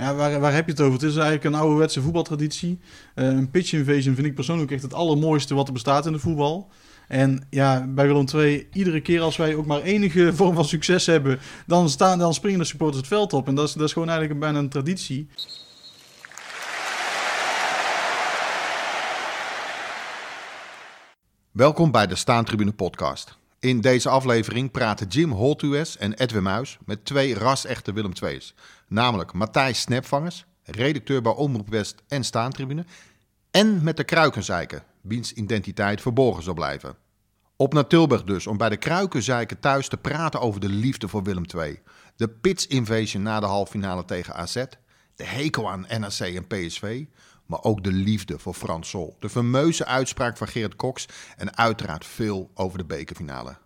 Ja, waar, waar heb je het over? Het is eigenlijk een ouderwetse voetbaltraditie. Uh, een pitch invasion vind ik persoonlijk echt het allermooiste wat er bestaat in de voetbal. En ja, bij Willem II, iedere keer als wij ook maar enige vorm van succes hebben, dan, staan, dan springen de supporters het veld op. En dat is, dat is gewoon eigenlijk bijna een traditie. Welkom bij de Staantribune podcast. In deze aflevering praten Jim Holtues en Edwin Muis met twee ras-echte Willem II's. Namelijk Matthijs Snapvangers, redacteur bij Omroep West en Staantribune. En met de Kruikenzeiker, wiens identiteit verborgen zal blijven. Op naar Tilburg dus, om bij de Kruikenzeiker thuis te praten over de liefde voor Willem II. De pitch invasion na de halffinale tegen AZ. De hekel aan NAC en PSV maar ook de liefde voor Frans Sol. De fameuze uitspraak van Gerrit Cox en uiteraard veel over de bekerfinale.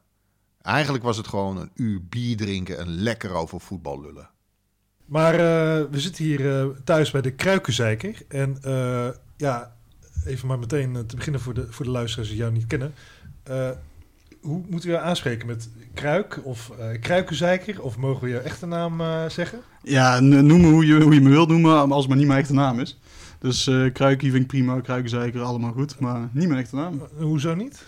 Eigenlijk was het gewoon een uur bier drinken en lekker over voetbal lullen. Maar uh, we zitten hier uh, thuis bij de Kruikenzeiker. En uh, ja, even maar meteen te beginnen voor de, voor de luisteraars die jou niet kennen. hoe moeten we jou aanspreken? Met Kruik of Kruikenzeiker? Of mogen we je echte naam zeggen? Ja, noem hoe je, hoe je me wilt noemen, als het maar niet mijn echte naam is. Dus uh, Kruikie vind ik prima, Kruikenzeiker, allemaal goed. Maar niet mijn echte naam. hoezo niet?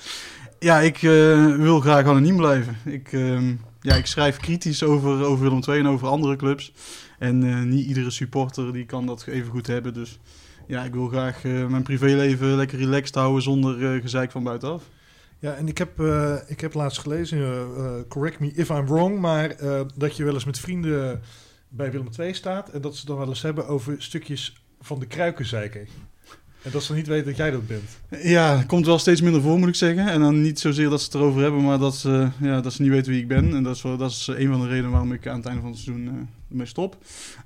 Ja, ik uh, wil graag anoniem blijven. Ik, uh, ja, ik schrijf kritisch over, over Willem II en over andere clubs. En niet iedere supporter die kan dat even goed hebben. Dus ja, ik wil graag mijn privéleven lekker relaxed houden zonder gezeik van buitenaf. Ja, en ik heb, ik heb laatst gelezen, correct me if I'm wrong, maar dat je wel eens met vrienden bij Willem II staat. En dat ze dan wel eens hebben over stukjes van de kruikenzeiker. En dat ze niet weten dat jij dat bent. Ja, komt wel steeds minder voor, moet ik zeggen. En dan niet zozeer dat ze het erover hebben, maar dat ze, ja, dat ze niet weten wie ik ben. En dat is, wel, dat is een van de redenen waarom ik aan het einde van het seizoen uh, ermee stop.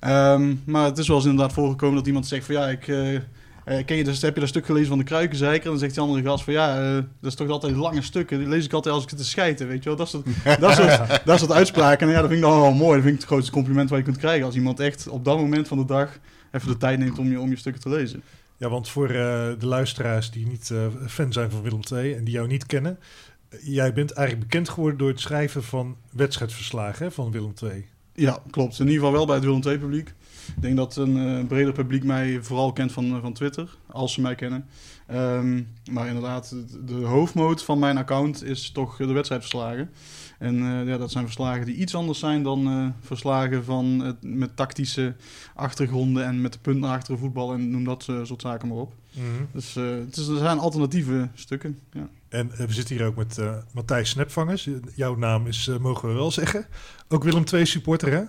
Um, maar het is wel eens inderdaad voorgekomen dat iemand zegt van ja, ik... Uh, ken je dus, heb je dat stuk gelezen van de kruikenzeiker? En dan zegt die andere gast van ja, uh, dat is toch altijd lange stukken. Die lees ik altijd als ik het te schijten, weet je wel. Dat is dat soort, dat soort uitspraken. En ja, dat vind ik dan wel mooi. Dat vind ik het grootste compliment wat je kunt krijgen. Als iemand echt op dat moment van de dag even de tijd neemt om je, om je stukken te lezen. Ja, want voor uh, de luisteraars die niet fan zijn van Willem II en die jou niet kennen, jij bent eigenlijk bekend geworden door het schrijven van wedstrijdverslagen van Willem II. Ja, klopt. In ieder geval wel bij het Willem II publiek. Ik denk dat een uh, breder publiek mij vooral kent van, van Twitter, als ze mij kennen. Um, maar inderdaad, de hoofdmoot van mijn account is toch de wedstrijdverslagen. En uh, ja, dat zijn verslagen die iets anders zijn dan uh, verslagen van, met tactische achtergronden en met de punt naar achteren voetbal en noem dat soort zaken maar op. Mm -hmm. Dus het is, er zijn alternatieve stukken. Ja. En we zitten hier ook met Matthijs Snepvangers. Jouw naam is, mogen we wel zeggen, ook Willem II supporter hè?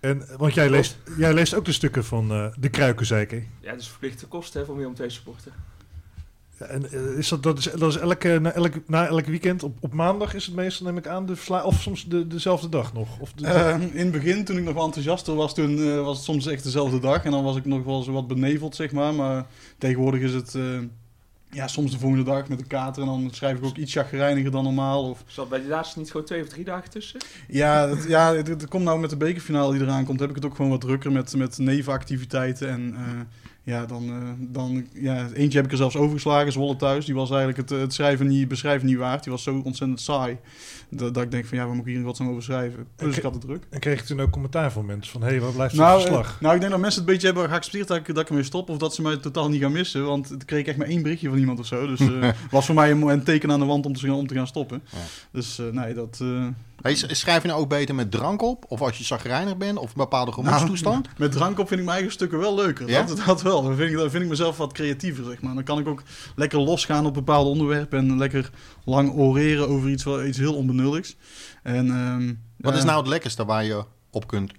En, want jij leest, jij leest ook de stukken van de Kruikenzeiker. Ja, het is verplichte kosten hè, voor Willem II supporter. En eh, is dat, dat, is, dat is elke, na, elk, na elk weekend op, op maandag is het meestal, neem ik aan, de of soms de, dezelfde dag nog? Of de... uh, in het begin, toen ik nog enthousiaster was, toen uh, was het soms echt dezelfde dag. En dan was ik nog wel zo wat beneveld, zeg maar. Maar tegenwoordig is het uh, ja, soms de volgende dag met een kater. En dan schrijf ik ook iets chagrijniger dan normaal. Of... Zat bij de laatste niet gewoon twee of drie dagen tussen? Ja, het, ja het, het, komt nou met de bekerfinale die eraan komt. Heb ik het ook gewoon wat drukker met, met nevenactiviteiten en ja, dan, uh, dan ja, eentje heb ik er zelfs overgeslagen, Zwolle thuis. Die was eigenlijk het, het schrijven niet, beschrijven niet waard. Die was zo ontzettend saai. Dat, dat ik denk van ja, we moeten hier wat zo over schrijven? Dus ik had het druk. En kreeg je toen ook commentaar van mensen van hé, hey, wat blijft nou, het verslag? Uh, nou, ik denk dat mensen het een beetje hebben geaccepteerd dat ik, dat ik ermee stop. Of dat ze mij totaal niet gaan missen. Want het kreeg ik echt maar één berichtje van iemand of zo. Dus uh, was voor mij een, een, teken aan de wand om te, om te gaan stoppen. Ja. Dus nee, dat... Hey, schrijf je nou ook beter met drank op? Of als je zagrijnig bent? Of een bepaalde gemoedstoestand? Nou, met drank op vind ik mijn eigen stukken wel leuker. Ja? Dat, dat wel. Dan vind, ik, dan vind ik mezelf wat creatiever, zeg maar. Dan kan ik ook lekker losgaan op bepaalde onderwerpen. En lekker lang oreren over iets, iets heel onbenulligs. En, um, wat is nou het lekkerste waar je op kunt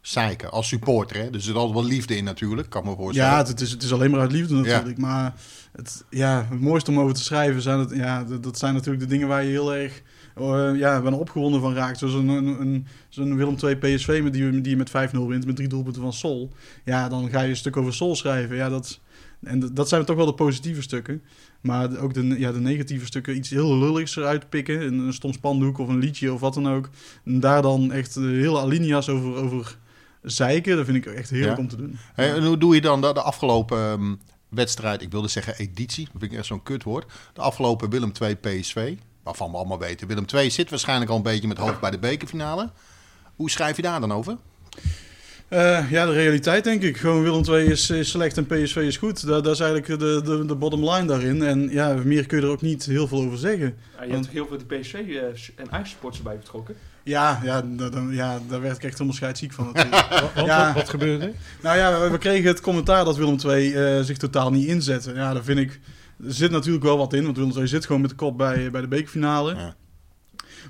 zeiken als supporter? Hè? Dus er zit altijd wel liefde in natuurlijk, kan me voorstellen. Ja, het is, het is alleen maar uit liefde natuurlijk. Ja. Maar het, ja, het mooiste om over te schrijven zijn, het, ja, dat zijn natuurlijk de dingen waar je heel erg uh, ja, ben opgewonden van raakt. Zoals een, een, een, zo'n Willem II PSV met die, die met 5-0 wint, met drie doelpunten van Sol. Ja, dan ga je een stuk over Sol schrijven. Ja, dat, en dat zijn toch wel de positieve stukken. Maar ook de, ja, de negatieve stukken, iets heel lulligs eruit pikken. Een, een stom spandoek of een liedje of wat dan ook. En daar dan echt hele alinea's over, over zeiken. Dat vind ik echt heerlijk ja. om te doen. Hey, en hoe doe je dan de, de afgelopen um, wedstrijd, ik wilde zeggen editie, dat vind ik echt zo'n kutwoord. De afgelopen Willem II PSV waarvan we allemaal weten. Willem II zit waarschijnlijk al een beetje met hoofd bij de bekerfinale. Hoe schrijf je daar dan over? Eh, ja, de realiteit denk ik. Gewoon Willem II is, is slecht en PSV is goed. Dat, dat is eigenlijk de, de, de bottom line daarin. En ja, meer kun je er ook niet heel veel over zeggen. Ja, je hebt toch heel veel de PSV eh, en Ajax-supporters erbij betrokken? Ja, ja, da- da- ja, daar werd ik echt helemaal scheidsziek van natuurlijk. Wat, wat, Ja. wat, wat gebeurde er? nou ja, we, we kregen het commentaar dat Willem II eh, zich totaal niet inzette. Ja, daar vind ik... Er zit natuurlijk wel wat in, want Willem II zit gewoon met de kop bij, bij de bekerfinale. Ja.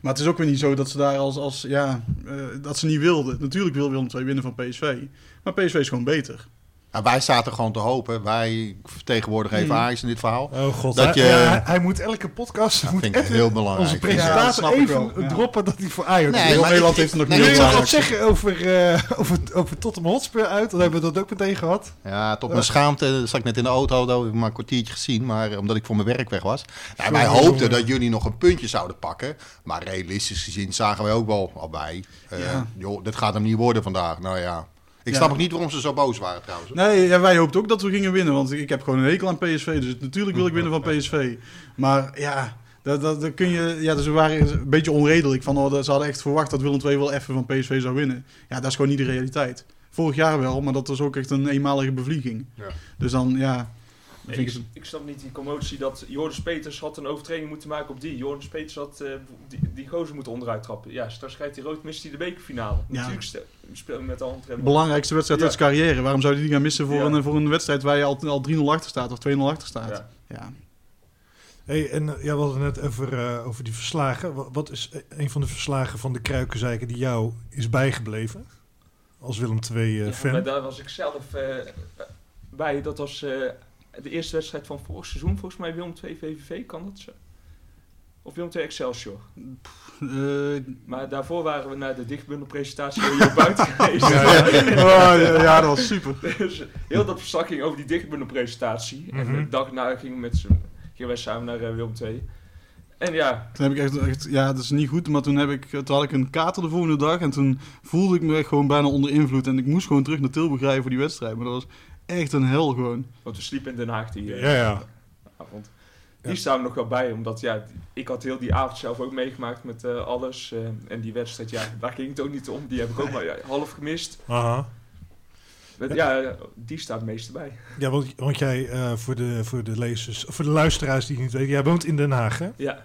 Maar het is ook weer niet zo dat ze daar als, als ja, eh, dat ze niet wilden. Natuurlijk wil Willem II winnen van PSV. Maar PSV is gewoon beter. Nou, wij zaten gewoon te hopen. Wij vertegenwoordigen even Mm. Ajax in dit verhaal. Oh god, Dat hij, je- ja, hij- moet elke podcast, Dat moet vind ik heel onze belangrijk. Ja, dat presentator snap ik even wel, ja. droppen dat hij voor Ajax Nee, Nederland ik- heeft nog nee, niet Wil je over nog wat zeggen over, eh, over, over Tottenham Hotspur uit? Dan hebben we dat ook meteen gehad. Ja, tot mijn schaamte zat ik net in de auto, dat heb ik maar een kwartiertje gezien, maar eh, omdat ik voor mijn werk weg was. Ja, wij hoopten jongen. dat jullie nog een puntje zouden pakken, maar realistisch gezien zagen wij ook wel al bij. eh, Ja. joh, dit gaat hem niet worden vandaag. Nou ja, ik Ja. snap ook niet waarom ze zo boos waren trouwens. Nee, ja, wij hoopten ook dat we gingen winnen. Want ik heb gewoon een hekel aan PSV. Dus natuurlijk wil ik winnen van PSV. Maar ja, dat, dat, dat kun je, ja dus we waren een beetje onredelijk. Van, oh, ze hadden echt verwacht dat Willem II wel even van PSV zou winnen. Ja, dat is gewoon niet de realiteit. Vorig jaar wel, maar dat was ook echt een eenmalige bevlieging. Ja. Dus dan, ja... Ik, ik het- ik snap niet die commotie dat Joris Peters had een overtreding moeten maken op die. Joris Peters had eh, die, die gozer moeten onderuit trappen. Ja, straks krijgt hij rood, mist hij de bekerfinale. Ja. Natuurlijk speel je met de hand. belangrijkste wedstrijd Ja. uit zijn carrière. Waarom zou hij die gaan missen voor, Ja. een, voor een wedstrijd waar je al, al 3-0 achter staat of 2-0 achter staat? Ja. Ja. Hey, en eh, ja, we hadden net over, eh, over die verslagen. Wa- Wat is een van de verslagen van de Kruikenzeiken die jou is bijgebleven? Als Willem II eh, Ja, fan. maar daar was ik zelf eh, bij. Dat was eh, de eerste wedstrijd van vorig seizoen. Volgens mij Willem 2 VVV, kan dat zo? Of Willem 2 Excelsior. Eh, Maar daarvoor waren we naar de dichtbundelpresentatie hier buiten geweest. oh, ja, ja, dat was super. Dus heel dat verslag ging over die dichtbundelpresentatie. En Mhm. de dag na gingen, met gingen wij samen naar eh, Willem 2. En ja, Toen heb ik echt, echt, ja, dat is niet goed, maar toen, heb ik, toen had ik een kater de volgende dag en toen voelde ik me echt gewoon bijna onder invloed. En ik moest gewoon terug naar Tilburg rijden voor die wedstrijd. Maar dat was echt een hel gewoon. want we sliepen in Den Haag die eh, Ja, ja. avond. Ja. Die staan er nog wel bij, omdat ja, ik had heel die avond zelf ook meegemaakt met eh, alles. eh, en die wedstrijd, ja, daar ging het ook niet om. Die heb ik ook maar ja, half gemist. Aha. Met- Ja, die staat het meeste bij. Ja, want, want jij, eh, voor, de, voor de lezers, of voor de luisteraars die het niet weten, jij woont in Den Haag, hè? Ja,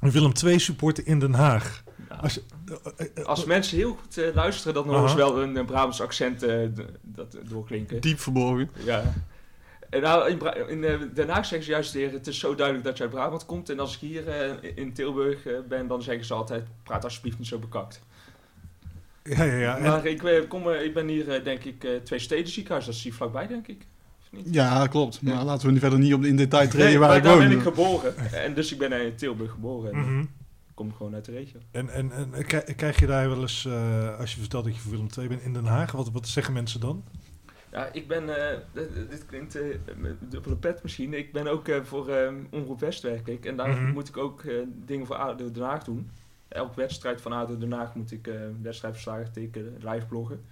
Willem II supporter in Den Haag. Als, je- eh, eh, als mensen heel goed eh, luisteren, dan horen ze wel een, een Brabants accent dat doorklinken. Diep verborgen. Ja. En nou, in, Bra- in Den Haag zeggen ze juist weer, het is zo duidelijk dat je uit Brabant komt. En als ik hier in Tilburg ben, dan zeggen ze altijd, praat alsjeblieft niet zo bekakt. ja, ja, ja. En- maar ik, kom, ik ben hier, denk ik, twee steden ziekenhuis. Dat is hier vlakbij, denk ik. Niet? Ja, klopt. Maar Ja. laten we nu verder niet op in detail treden Nee, waar ik daar woon. ben ik geboren. En dus ik ben in Tilburg geboren. En Mhm. Kom gewoon uit de regio. En, en, en eh, krij- krijg je daar wel eens, eh, als je vertelt dat je voor Willem II bent in Den Haag, wat, wat zeggen mensen dan? Ja, ik ben, eh, dit- klinkt met dubbele pet misschien. Ik ben ook voor eh, Omroep West werk ik. En daar Mhm. moet ik ook eh, dingen voor ADO Den Haag doen. Elke wedstrijd van ADO Den Haag moet ik eh wedstrijdverslagen tekenen, live bloggen.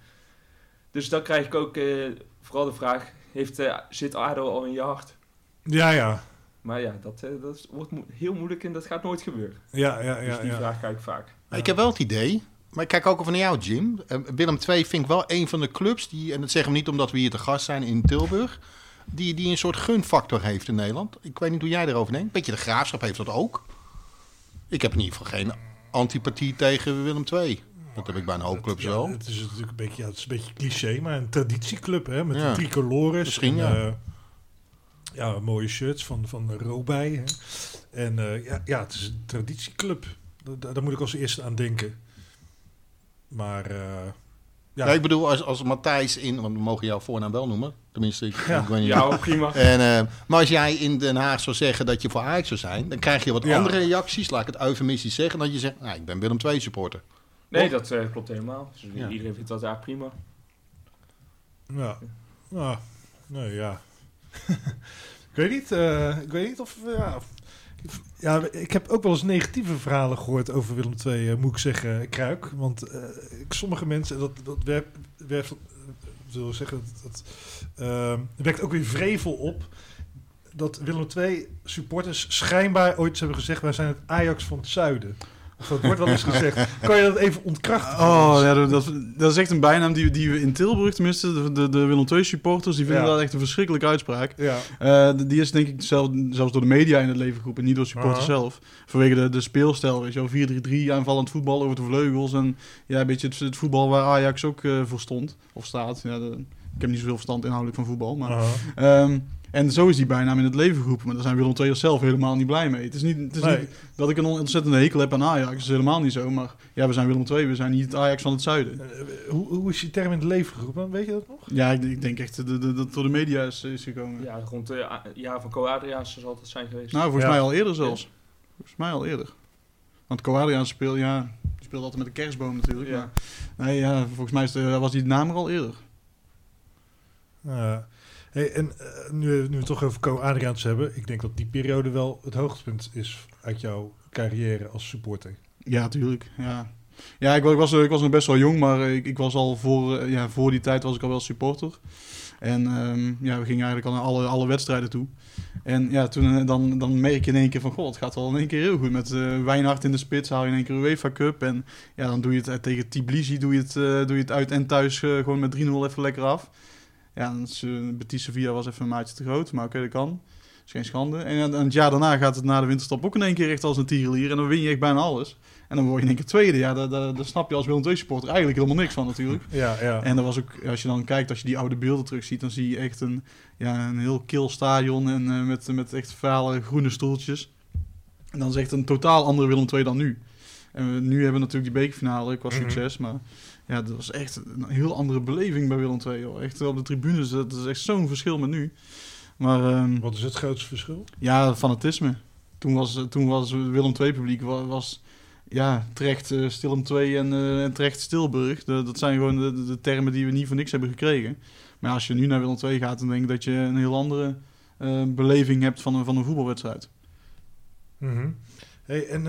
Dus dan krijg ik ook eh, vooral de vraag, heeft, zit ADO al in je hart? Ja, ja. Maar ja, dat, eh, dat is- wordt mo- heel moeilijk en dat gaat nooit gebeuren. Ja, ja, dus ja. die ja. vraag krijg ik vaak. Ik heb wel het idee, maar ik kijk ook over naar jou Jim. Eh, Willem II vind ik wel een van de clubs, die, en dat zeggen we niet omdat we hier te gast zijn in Tilburg, die, die een soort gunfactor heeft in Nederland. Ik weet niet hoe jij erover denkt. Beetje de graafschap heeft dat ook. Ik heb in ieder geval geen antipathie tegen Willem II. Dat heb ik bij een hoop clubs Ja, wel. Het is natuurlijk een beetje, ja, het is een beetje cliché, maar een traditieclub hè, met Ja. de tricolores. Misschien, en, ja. eh, ja, mooie shirts van, van Robij. Hè. En eh, ja, ja, het is een traditieclub. Da- da- Daar moet ik als eerste aan denken. Maar eh, ja, Ja. ik bedoel, als, als Matthijs in, want we mogen jouw voornaam wel noemen. Tenminste, ik, Ja. ik niet. Ja, prima. En, eh, maar als jij in Den Haag zou zeggen dat je voor Ajax zou zijn, dan krijg je wat Ja. andere reacties. Laat ik het eufemistisch zeggen. Dat je zegt, nou, ik ben Willem II supporter. Nee, dat eh, klopt helemaal. Dus Ja. Iedereen vindt dat daar prima. ja. ja. Nee, ja. Ik weet niet, eh, ik weet niet of... ja, ja, ik heb ook wel eens negatieve verhalen gehoord over Willem II, eh, moet ik zeggen, Kruik. Want eh, sommige mensen, dat, dat eh, wil zeggen, dat, dat wekt ook weer vrevel op. Dat Willem II supporters schijnbaar ooit hebben gezegd, wij zijn het Ajax van het zuiden. Dat wordt wel eens gezegd. Kan je dat even ontkrachten? Oh, ja, dat, dat, is echt een bijnaam die, die we in Tilburg, tenminste, de, de, de Willem II supporters, die vinden Ja. dat echt een verschrikkelijke uitspraak. Ja. Eh, die is denk ik zelf, zelfs door de media in het leven geroepen, niet door supporters zelf. Vanwege de, de speelstijl, weet je wel, 4-3-3, aanvallend voetbal over de vleugels en ja, een beetje het, het voetbal waar Ajax ook eh, voor stond, of staat. Ja, de- ik heb niet zoveel verstand inhoudelijk van voetbal, maar... Ehm, en zo is die bijnaam in het leven geroepen. Maar daar zijn Willem II'ers zelf helemaal niet blij mee. Het is niet, het is Nee. niet dat ik een ontzettende hekel heb aan Ajax. Dat is helemaal niet zo. Maar ja, we zijn Willem II. We zijn niet het Ajax van het zuiden. Eh, hoe, hoe is die term in het leven geroepen? Weet je dat nog? Ja, ik, ik denk echt dat het door de media is, is gekomen. Ja, rond de a- jaar van Co Adriaans zal het zijn geweest. Nou, volgens Ja. mij al eerder zelfs. Volgens mij al eerder. Want Coadriaan speelt, ja, speelt altijd met de kerstboom natuurlijk. Ja. Maar, nee, ja, volgens mij is de, was die naam er al eerder. Uh, hey, en uh, nu, nu we toch over Co Adriaans hebben, ik denk dat die periode wel het hoogtepunt is uit jouw carrière als supporter. Ja, tuurlijk. Ja, ja ik, was, ik, was, ik was nog best wel jong, maar ik, ik was al voor, ja, voor die tijd was ik al wel supporter. En um, ja, we gingen eigenlijk al naar alle, alle wedstrijden toe. En ja, toen eh, dan, dan merk je in één keer van, god, het gaat wel in één keer heel goed. Met uh, Wijnhard in de spits haal je in één keer UEFA Cup. En ja, dan doe je het tegen Tbilisi, doe je het, doe je het uit en thuis gewoon met 3-0 even lekker af. Ja, uh, Betis Sevilla was even een maatje te groot, maar oké, okay, dat kan. Dat is geen schande. En, en het jaar daarna gaat het na de winterstop ook in één keer echt als een tierenlier. En dan win je echt bijna alles. En dan word je in één keer tweede. Ja, daar, daar, daar snap je als Willem II supporter eigenlijk helemaal niks van natuurlijk. Ja, ja. En dat was ook, als je dan kijkt, als je die oude beelden terugziet, dan zie je echt een, ja, een heel kil stadion en uh, met, met echt vale groene stoeltjes. En dan is echt een totaal andere Willem II dan nu. En we, nu hebben we natuurlijk die bekerfinale qua succes, mm -hmm. maar ja, dat was echt een heel andere beleving bij Willem II. Joh. Echt op de tribunes, dat is echt zo'n verschil met nu. Maar, um, Wat is het grootste verschil? Ja, fanatisme. Toen was, toen was Willem II publiek was, was ja, terecht uh, Stilum 2 en, uh, en terecht Stilburg. De, dat zijn gewoon de, de, termen die we niet voor niks hebben gekregen. Maar als je nu naar Willem 2 gaat, dan denk ik dat je een heel andere uh, beleving hebt van een, van een voetbalwedstrijd. Mm -hmm. hey, en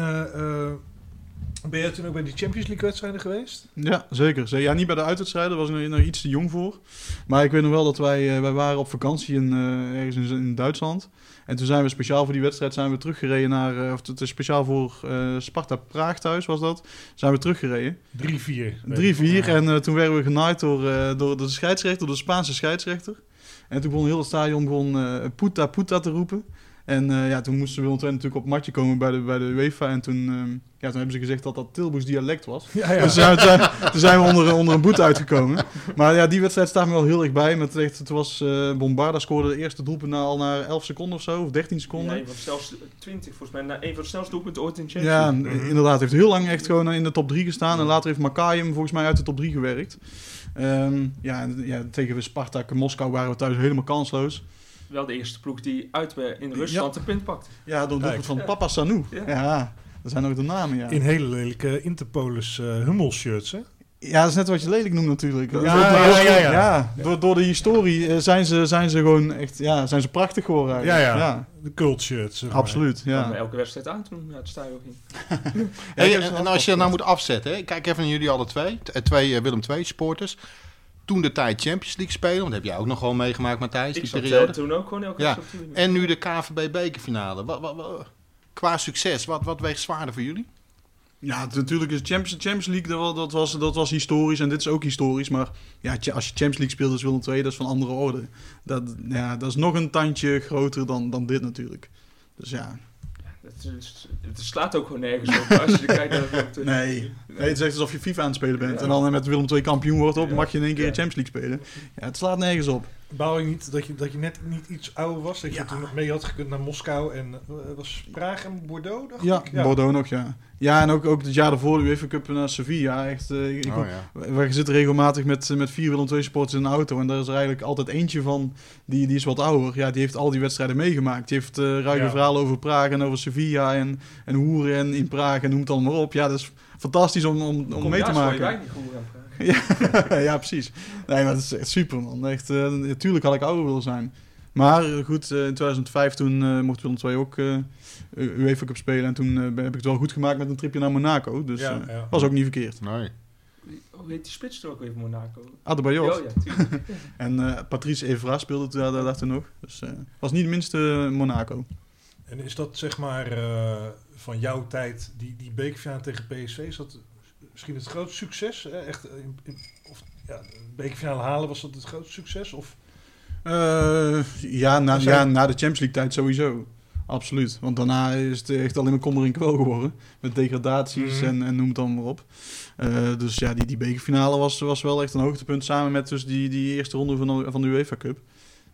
ben jij toen ook bij die Champions League wedstrijden geweest? Ja, zeker. Ja, niet bij de uitwedstrijden, daar was ik nog iets te jong voor. Maar ik weet nog wel dat wij, wij waren op vakantie in, ergens in, in Duitsland. En toen zijn we speciaal voor die wedstrijd zijn we teruggereden naar, of het is speciaal voor uh, Sparta Praag thuis was dat, zijn we teruggereden. 3-4. 3-4 en uh, toen werden we genaaid door, door de scheidsrechter, door de Spaanse scheidsrechter. En toen begon heel het stadion begon, uh, puta puta te roepen. En uh, ja, toen moesten we natuurlijk op het matje komen bij de, bij de UEFA. En toen, uh, ja, toen hebben ze gezegd dat dat Tilburgs dialect was. Ja, ja. Dus zijn, toen zijn we onder, onder een boete uitgekomen. Maar ja, die wedstrijd staat me wel heel erg bij. Met echt, het was uh, Bombarda scoorde de eerste doelpunt al na 11 seconden of zo, of 13 seconden. Ja, een van de snelste, 20 volgens mij, na een van de snelste doelpunten ooit in Champions Ja, mm-hmm. inderdaad. Heeft heel lang echt gewoon in de top 3 gestaan. En later heeft Makai hem volgens mij uit de top 3 gewerkt. Um, ja, ja, tegen Spartak en Moskou waren we thuis helemaal kansloos wel de eerste ploeg die uit in Rusland ja. de punt pakt. Ja, door het van ja. Papa Sanu. Ja. ja. dat zijn ook de namen, ja. In hele lelijke Interpolis uh, Hummel-shirts, hè? Ja, dat is net wat je lelijk noemt natuurlijk. Ja, ja, ja, ja, ja. Door, door de historie uh, zijn, ze, zijn ze gewoon echt, ja, zijn ze prachtig geworden ja, ja, ja. De cult shirts. Zeg Absoluut, ja. ja. elke wedstrijd aan toen het ging. hey, en, en als je nou moet afzetten, hè? kijk even naar jullie alle twee. Twee uh, Willem II supporters toen de tijd Champions League spelen. Want dat heb jij ook nog gewoon meegemaakt, Matthijs, ik die zat, periode. Toen ook gewoon elke ja. En nu de KVB bekerfinale. Wat, wat, wat, qua succes, wat, wat weegt zwaarder voor jullie? Ja, natuurlijk is Champions, Champions League, dat, dat, was, dat was historisch en dit is ook historisch. Maar ja, als je Champions League speelt, is Willem II, dat is van andere orde. Dat, ja, dat is nog een tandje groter dan, dan dit natuurlijk. Dus ja... Het, is, het, slaat ook gewoon nergens op. Als je kijkt naar de nee. nee, het is echt alsof je FIFA aan het spelen bent. Ja. En dan met Willem II kampioen wordt op, ja. mag je in één keer ja. Champions League spelen. Ja, het slaat nergens op. Bouw je niet dat je, dat je net niet iets ouder was? Dat je toen nog mee had gekund naar Moskou en uh, was Praag en Bordeaux? Dacht ja, ik? ja, Bordeaux nog, ja. Ja, en ook, ook het jaar daarvoor de UEFA Cup naar Sevilla. Echt, uh, ik, oh, ja. Zitten regelmatig met, met vier Willem II supporters in een auto. En daar is er eigenlijk altijd eentje van, die, die is wat ouder. Ja, die heeft al die wedstrijden meegemaakt. Die heeft uh, ruige ja. verhalen over Praag en over Sevilla en, en Hoeren en in Praag en noem het allemaal maar op. Ja, dat is fantastisch om, om, om mee te maken. Ja, ja, precies. Nee, maar dat is echt super, man. Echt, uh, natuurlijk had ik ouder willen zijn. Maar goed, uh, in 2005 toen uh, mocht Willem II ook uh, UEFA Cup spelen. En toen heb ik het wel goed gemaakt met een tripje naar Monaco. Dus ja, ja. was ook niet verkeerd. Nee. Hoe heet die spits er ook even Monaco? Adebayor. Oh, ja, en Patrice Evra speelde daar, daar toen nog. Dus was niet de minste Monaco. En is dat zeg maar eh, van jouw tijd, die, die bekerfinale tegen PSV, is dat misschien het grootste succes? Echt, eh, in- in- of, ja, de bekerfinale halen, was dat het grootste succes? Of, Eh, ja, na, zijn- ja, na de Champions League tijd sowieso. Absoluut. Want daarna is het echt alleen maar kommer en kwel geworden. Met degradaties Mhm. en, en noem het dan maar op. Eh, dus ja, die, die bekerfinale was, was wel echt een hoogtepunt. Samen met dus die, die eerste ronde van de, van de UEFA Cup.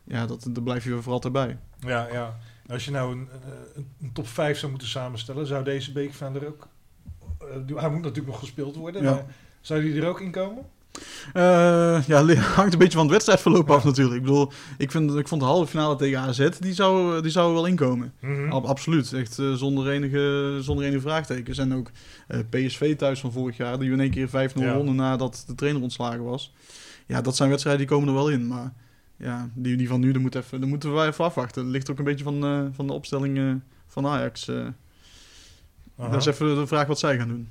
Ja, dat, daar blijf je voor altijd bij. ja, ja. Als je nou een, een, een top 5 zou moeten samenstellen, zou deze bekerfinale er ook... eh, hij moet natuurlijk nog gespeeld worden, Ja. maar zou die er ook in komen? Eh, ja, hangt een beetje van het wedstrijdverloop Ja. af natuurlijk. Ik bedoel, ik, vind, ik vond de halve finale tegen AZ, die zou, die zou wel inkomen. Mhm. Ab- absoluut, echt eh, zonder, enige, zonder enige vraagtekens. En ook PSV thuis van vorig jaar, die we in één keer 5-0 Ja. wonnen nadat de trainer ontslagen was. Ja, dat zijn wedstrijden die komen er wel in. Maar ja, die, die van nu, daar, moet even, daar moeten wij even afwachten. Dat ligt ook een beetje van, van de opstelling van Ajax. Aha. Dat is even de vraag wat zij gaan doen.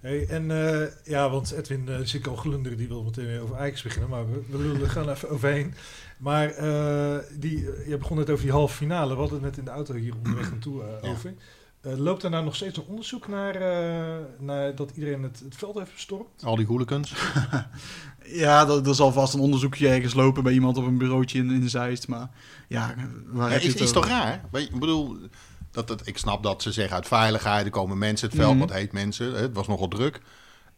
Hey, en eh, ja, want Edwin uh, ik al glunderen, die wil meteen weer over Ajax beginnen, maar we, we er gewoon even overheen. Maar eh, die, je begon net over die halve finale, we hadden het net in de auto hier onderweg naartoe Ja. over. Eh, loopt daar nou nog steeds een onderzoek naar, eh, naar dat iedereen het, het veld heeft bestormd? Al die hooligans. Ja, er, er zal vast een onderzoekje ergens lopen bij iemand op een bureautje in, in Zeist. Maar ja, waar Ja, heb je is, het is over? toch raar? Weet je, ik bedoel, dat het, ik snap dat ze zeggen uit veiligheid, er komen mensen het veld, Mhm. wat heet mensen. Het was nogal druk.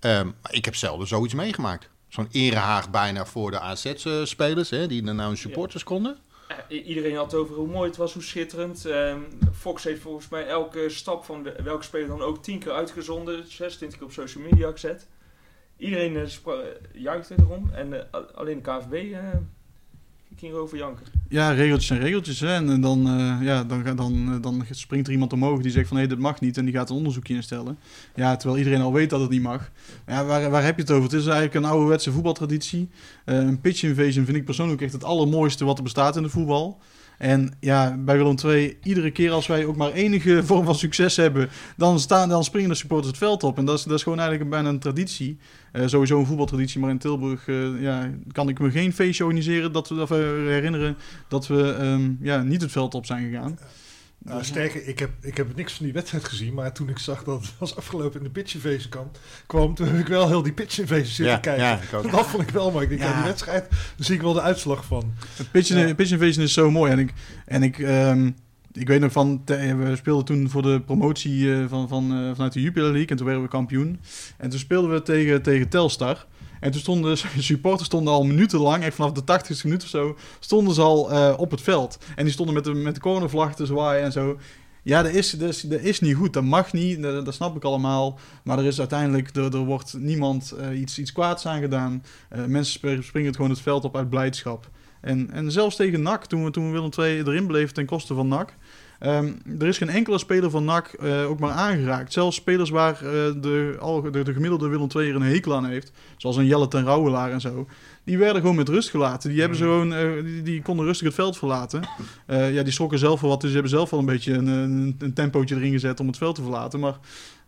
Ehm, maar ik heb zelden zoiets meegemaakt. Zo'n erehaag bijna voor de AZ-spelers, hè, die naar nou hun supporters konden. Eh, iedereen had over hoe mooi het was, hoe schitterend. Ehm, Fox heeft volgens mij elke stap van de, welke speler dan ook 10 keer uitgezonden. 26 keer op social media gezet. Iedereen uh, juichte erom. En eh, alleen de KVB ging erover janken. Ja, regeltjes zijn regeltjes. En, en dan, eh, ja, dan, dan, eh, dan springt er iemand omhoog die zegt van hé, dit mag niet. En die gaat een onderzoekje instellen. Ja, terwijl iedereen al weet dat het niet mag. Ja, waar, waar heb je het over? Het is eigenlijk een ouderwetse voetbaltraditie. Eh, een pitch invasion vind ik persoonlijk echt het allermooiste wat er bestaat in de voetbal. En ja, bij Willem II, iedere keer als wij ook maar enige vorm van succes hebben, dan, staan, dan springen de supporters het veld op. En dat is, dat is gewoon eigenlijk bijna een traditie. Eh, sowieso een voetbaltraditie, maar in Tilburg eh, ja, kan ik me geen feestje organiseren dat we, of, eh, herinneren dat we ehm, ja, niet het veld op zijn gegaan. Nou, sterker, ik heb, ik heb niks van die wedstrijd gezien, maar toen ik zag dat het was afgelopen in de pitch invasion kwam, kwam, toen heb ik wel heel die pitch invasion zitten kijken. ja, ik ook. Dat vond ik wel mooi. Ik denk, ja. Ja. die wedstrijd, daar zie ik wel de uitslag van. Het pitch, Ja. pitch invasion is zo mooi. En ik, en ik, ehm, ik weet nog van, te- we speelden toen voor de promotie eh, van, van, eh, vanuit de Jupiler League. En toen werden we kampioen. En toen speelden we tegen, tegen Telstar. En toen stonden supporters stonden al minutenlang, echt vanaf de 80ste minuut of zo, stonden ze al eh, op het veld. En die stonden met de, met de cornervlag te zwaaien en zo. Ja, dat is, dat, dat is niet goed. Dat mag niet, dat, snap ik allemaal. Maar er is uiteindelijk, er, er wordt niemand eh, iets, iets kwaads aan gedaan. Eh, mensen sp- springen het gewoon het veld op uit blijdschap. En, en zelfs tegen NAC, toen we, toen Willem II erin bleven ten koste van NAC... ehm, er is geen enkele speler van NAC eh, ook maar aangeraakt. Zelfs spelers waar eh, de, al, de, de gemiddelde Willem II er een hekel aan heeft... zoals een Jelle ten Rouwelaar en zo... die werden gewoon met rust gelaten. Die, hebben ze gewoon, eh, die, die konden rustig het veld verlaten. Ja, die schrokken zelf wel wat, dus ze hebben zelf wel een beetje een, een, een tempootje erin gezet... om het veld te verlaten, maar...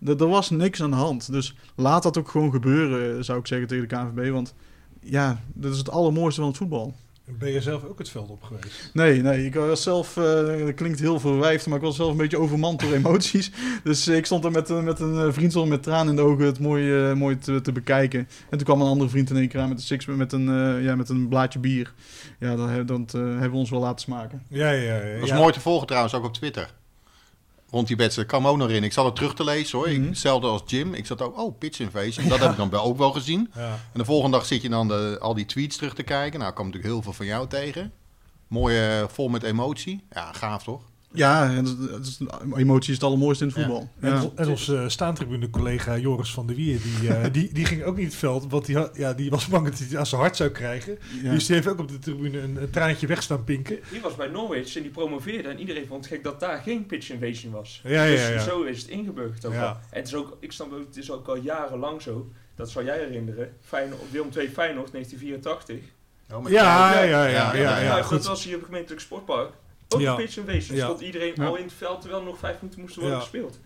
Er er was niks aan de hand. Dus laat dat ook gewoon gebeuren, zou ik zeggen tegen de KNVB. Want ja, dat is het allermooiste van het voetbal. Ben je zelf ook het veld op geweest? Nee, nee, ik was zelf, eh, dat klinkt heel verwijfd, maar ik was zelf een beetje overmand door emoties. Dus ik stond er met, eh, met een eh, vriend zo met tranen in de ogen het mooi, mooi te, te bekijken. En toen kwam een andere vriend in één keer aan met een, six, met een, ja, met een blaadje bier. Ja, dat, he- dat hebben we ons wel laten smaken. Ja, ja, ja. Dat is ja. mooi te volgen trouwens, ook op Twitter. Rond die wedstrijd. Kwam ook nog in. Ik zat het terug te lezen hoor. Mhm. Hetzelfde als Jim. Ik zat ook, oh, pitch invasion. Dat heb ik dan wel ook wel gezien. Ja. En de volgende dag zit je dan de, al die tweets terug te kijken. Nou, kwam natuurlijk heel veel van jou tegen. Mooi, eh, vol met emotie. Ja, gaaf toch? Ja, en dat- dat is, emotie is het allermooiste in het Ja. voetbal. En, Ja. onze uh, staantribune-collega Joris van der Wier, die, eh, die, die ging ook niet het veld, want die, had, ja, die was bang dat hij het aan zijn hart zou krijgen. Ja. Dus die heeft ook op de tribune een, een traantje weg staan pinken. Die was bij Norwich en die promoveerde. En iedereen vond het gek dat daar geen pitch invasion was. Ja, ja, dus ja. zo is het ingeburgerd ook Ja. al. En het is ook, ik snap ook, het is ook al jarenlang zo. Dat zou jij herinneren. Feyenoord, Willem II Feyenoord 1984. Ja, ja, ja, ja, ja, ja, dat goed. was hier op het gemeentelijk sportpark. Ook Ja. een pitch invasion. Ja. Stond iedereen Ja. al in het veld terwijl er nog vijf minuten moesten worden Ja. gespeeld.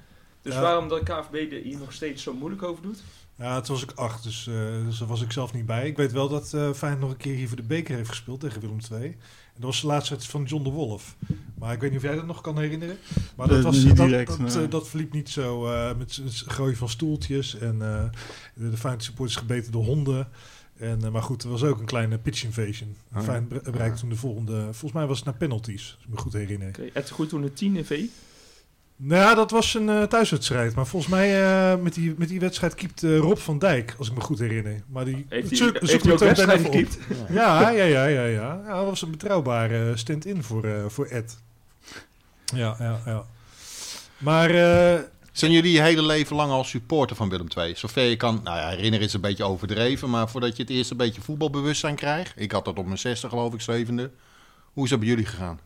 Dus Ja. waarom dat KVB er hier nog steeds zo moeilijk over doet? Ja, het was ik acht, dus, uh, dus daar was ik zelf niet bij. Ik weet wel dat uh, Feyenoord nog een keer hier voor de beker heeft gespeeld tegen Willem II. En dat was de laatste wedstrijd van John de Wolf. Maar ik weet niet of jij dat nog kan herinneren. Maar dat, was, niet dat, direct, dat, nee. dat verliep niet zo uh, met het gooien van stoeltjes. En de Feyenoord supporters gebeten door honden. En, maar goed, er was ook een kleine pitch invasion. Oh, Feyenoord bereikte toen de volgende... Volgens mij was het naar penalties, als ik me goed herinner. Okay, het goed toen de 10 V? Nou ja, dat was een uh, thuiswedstrijd. Maar volgens mij uh, met, die, met die wedstrijd keept uh, Rob van Dijk, als ik me goed herinner. Maar die heeft hij ook wedstrijd gekiept? Ja, ja, ja, ja, ja. ja. Dat was een betrouwbare stand-in voor, voor Ed. Ja, ja, ja. Maar... Zijn jullie je hele leven lang al supporter van Willem II? Zover je kan, nou ja, herinneren is een beetje overdreven, maar voordat je het eerst een beetje voetbalbewustzijn krijgt. Ik had dat op mijn zesde geloof ik, zevende. Hoe is dat bij jullie gegaan?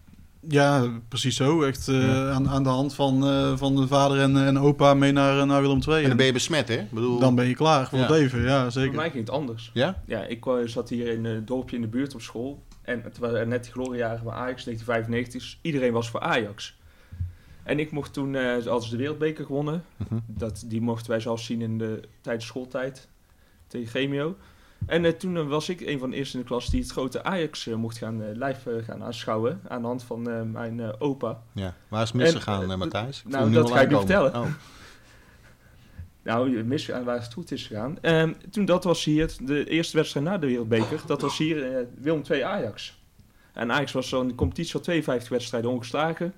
Ja, precies zo. Echt uh, ja. aan, aan de hand van, uh, van de vader en, en opa mee naar, naar Willem II. En dan ben je besmet, hè? Bedoel... Dan ben je klaar voor Ja. het leven, ja zeker. Voor mij ging het anders. Ja? Ja, ik uh, zat hier in een dorpje in de buurt op school. En het waren net de gloriejaren van Ajax, 1995. Dus iedereen was voor Ajax. En ik mocht toen, uh, als de wereldbeker gewonnen, Mhm. dat, die mochten wij zelfs zien in de, tijdens schooltijd tegen Gemio. En uh, toen uh, was ik een van de eerste in de klas die het grote Ajax mocht gaan live gaan aanschouwen. Aan de hand van mijn opa. Ja, waar is het misgegaan, Matthijs? Nou, dat ga ik nu vertellen. Oh. Nou, misgegaan waar het goed is gegaan. Um, toen dat was hier, de eerste wedstrijd na de wereldbeker, dat was hier Willem 2 Ajax. En Ajax was zo in de competitie al 52 wedstrijden ongeslagen.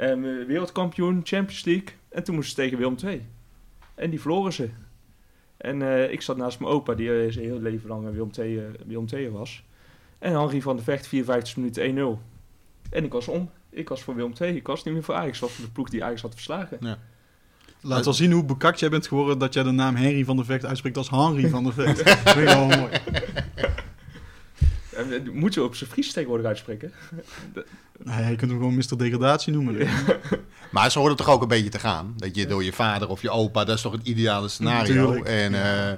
Um, wereldkampioen, Champions League. En toen moesten ze tegen Willem 2. En die verloren ze. En uh, ik zat naast mijn opa, die uh, zijn heel leven lang Willem II, uh, Willem II was. En Henri van de Vecht, 54 minuten 1-0. En ik was om. Ik was voor Willem II. Ik was niet meer voor Ajax. Ik was voor de ploeg die Ajax had verslagen. Ja. Laat wel zien hoe bekakt jij bent geworden dat jij de naam Henry van de Vecht uitspreekt als Henry van de Vecht. dat vind ik wel mooi. En, moet je op zijn Fries tegenwoordig uitspreken? Nee, je kunt hem gewoon Mr. Degradatie noemen. Maar ze horen toch ook een beetje te gaan. Dat je door je vader of je opa, dat is toch het ideale scenario. En, uh,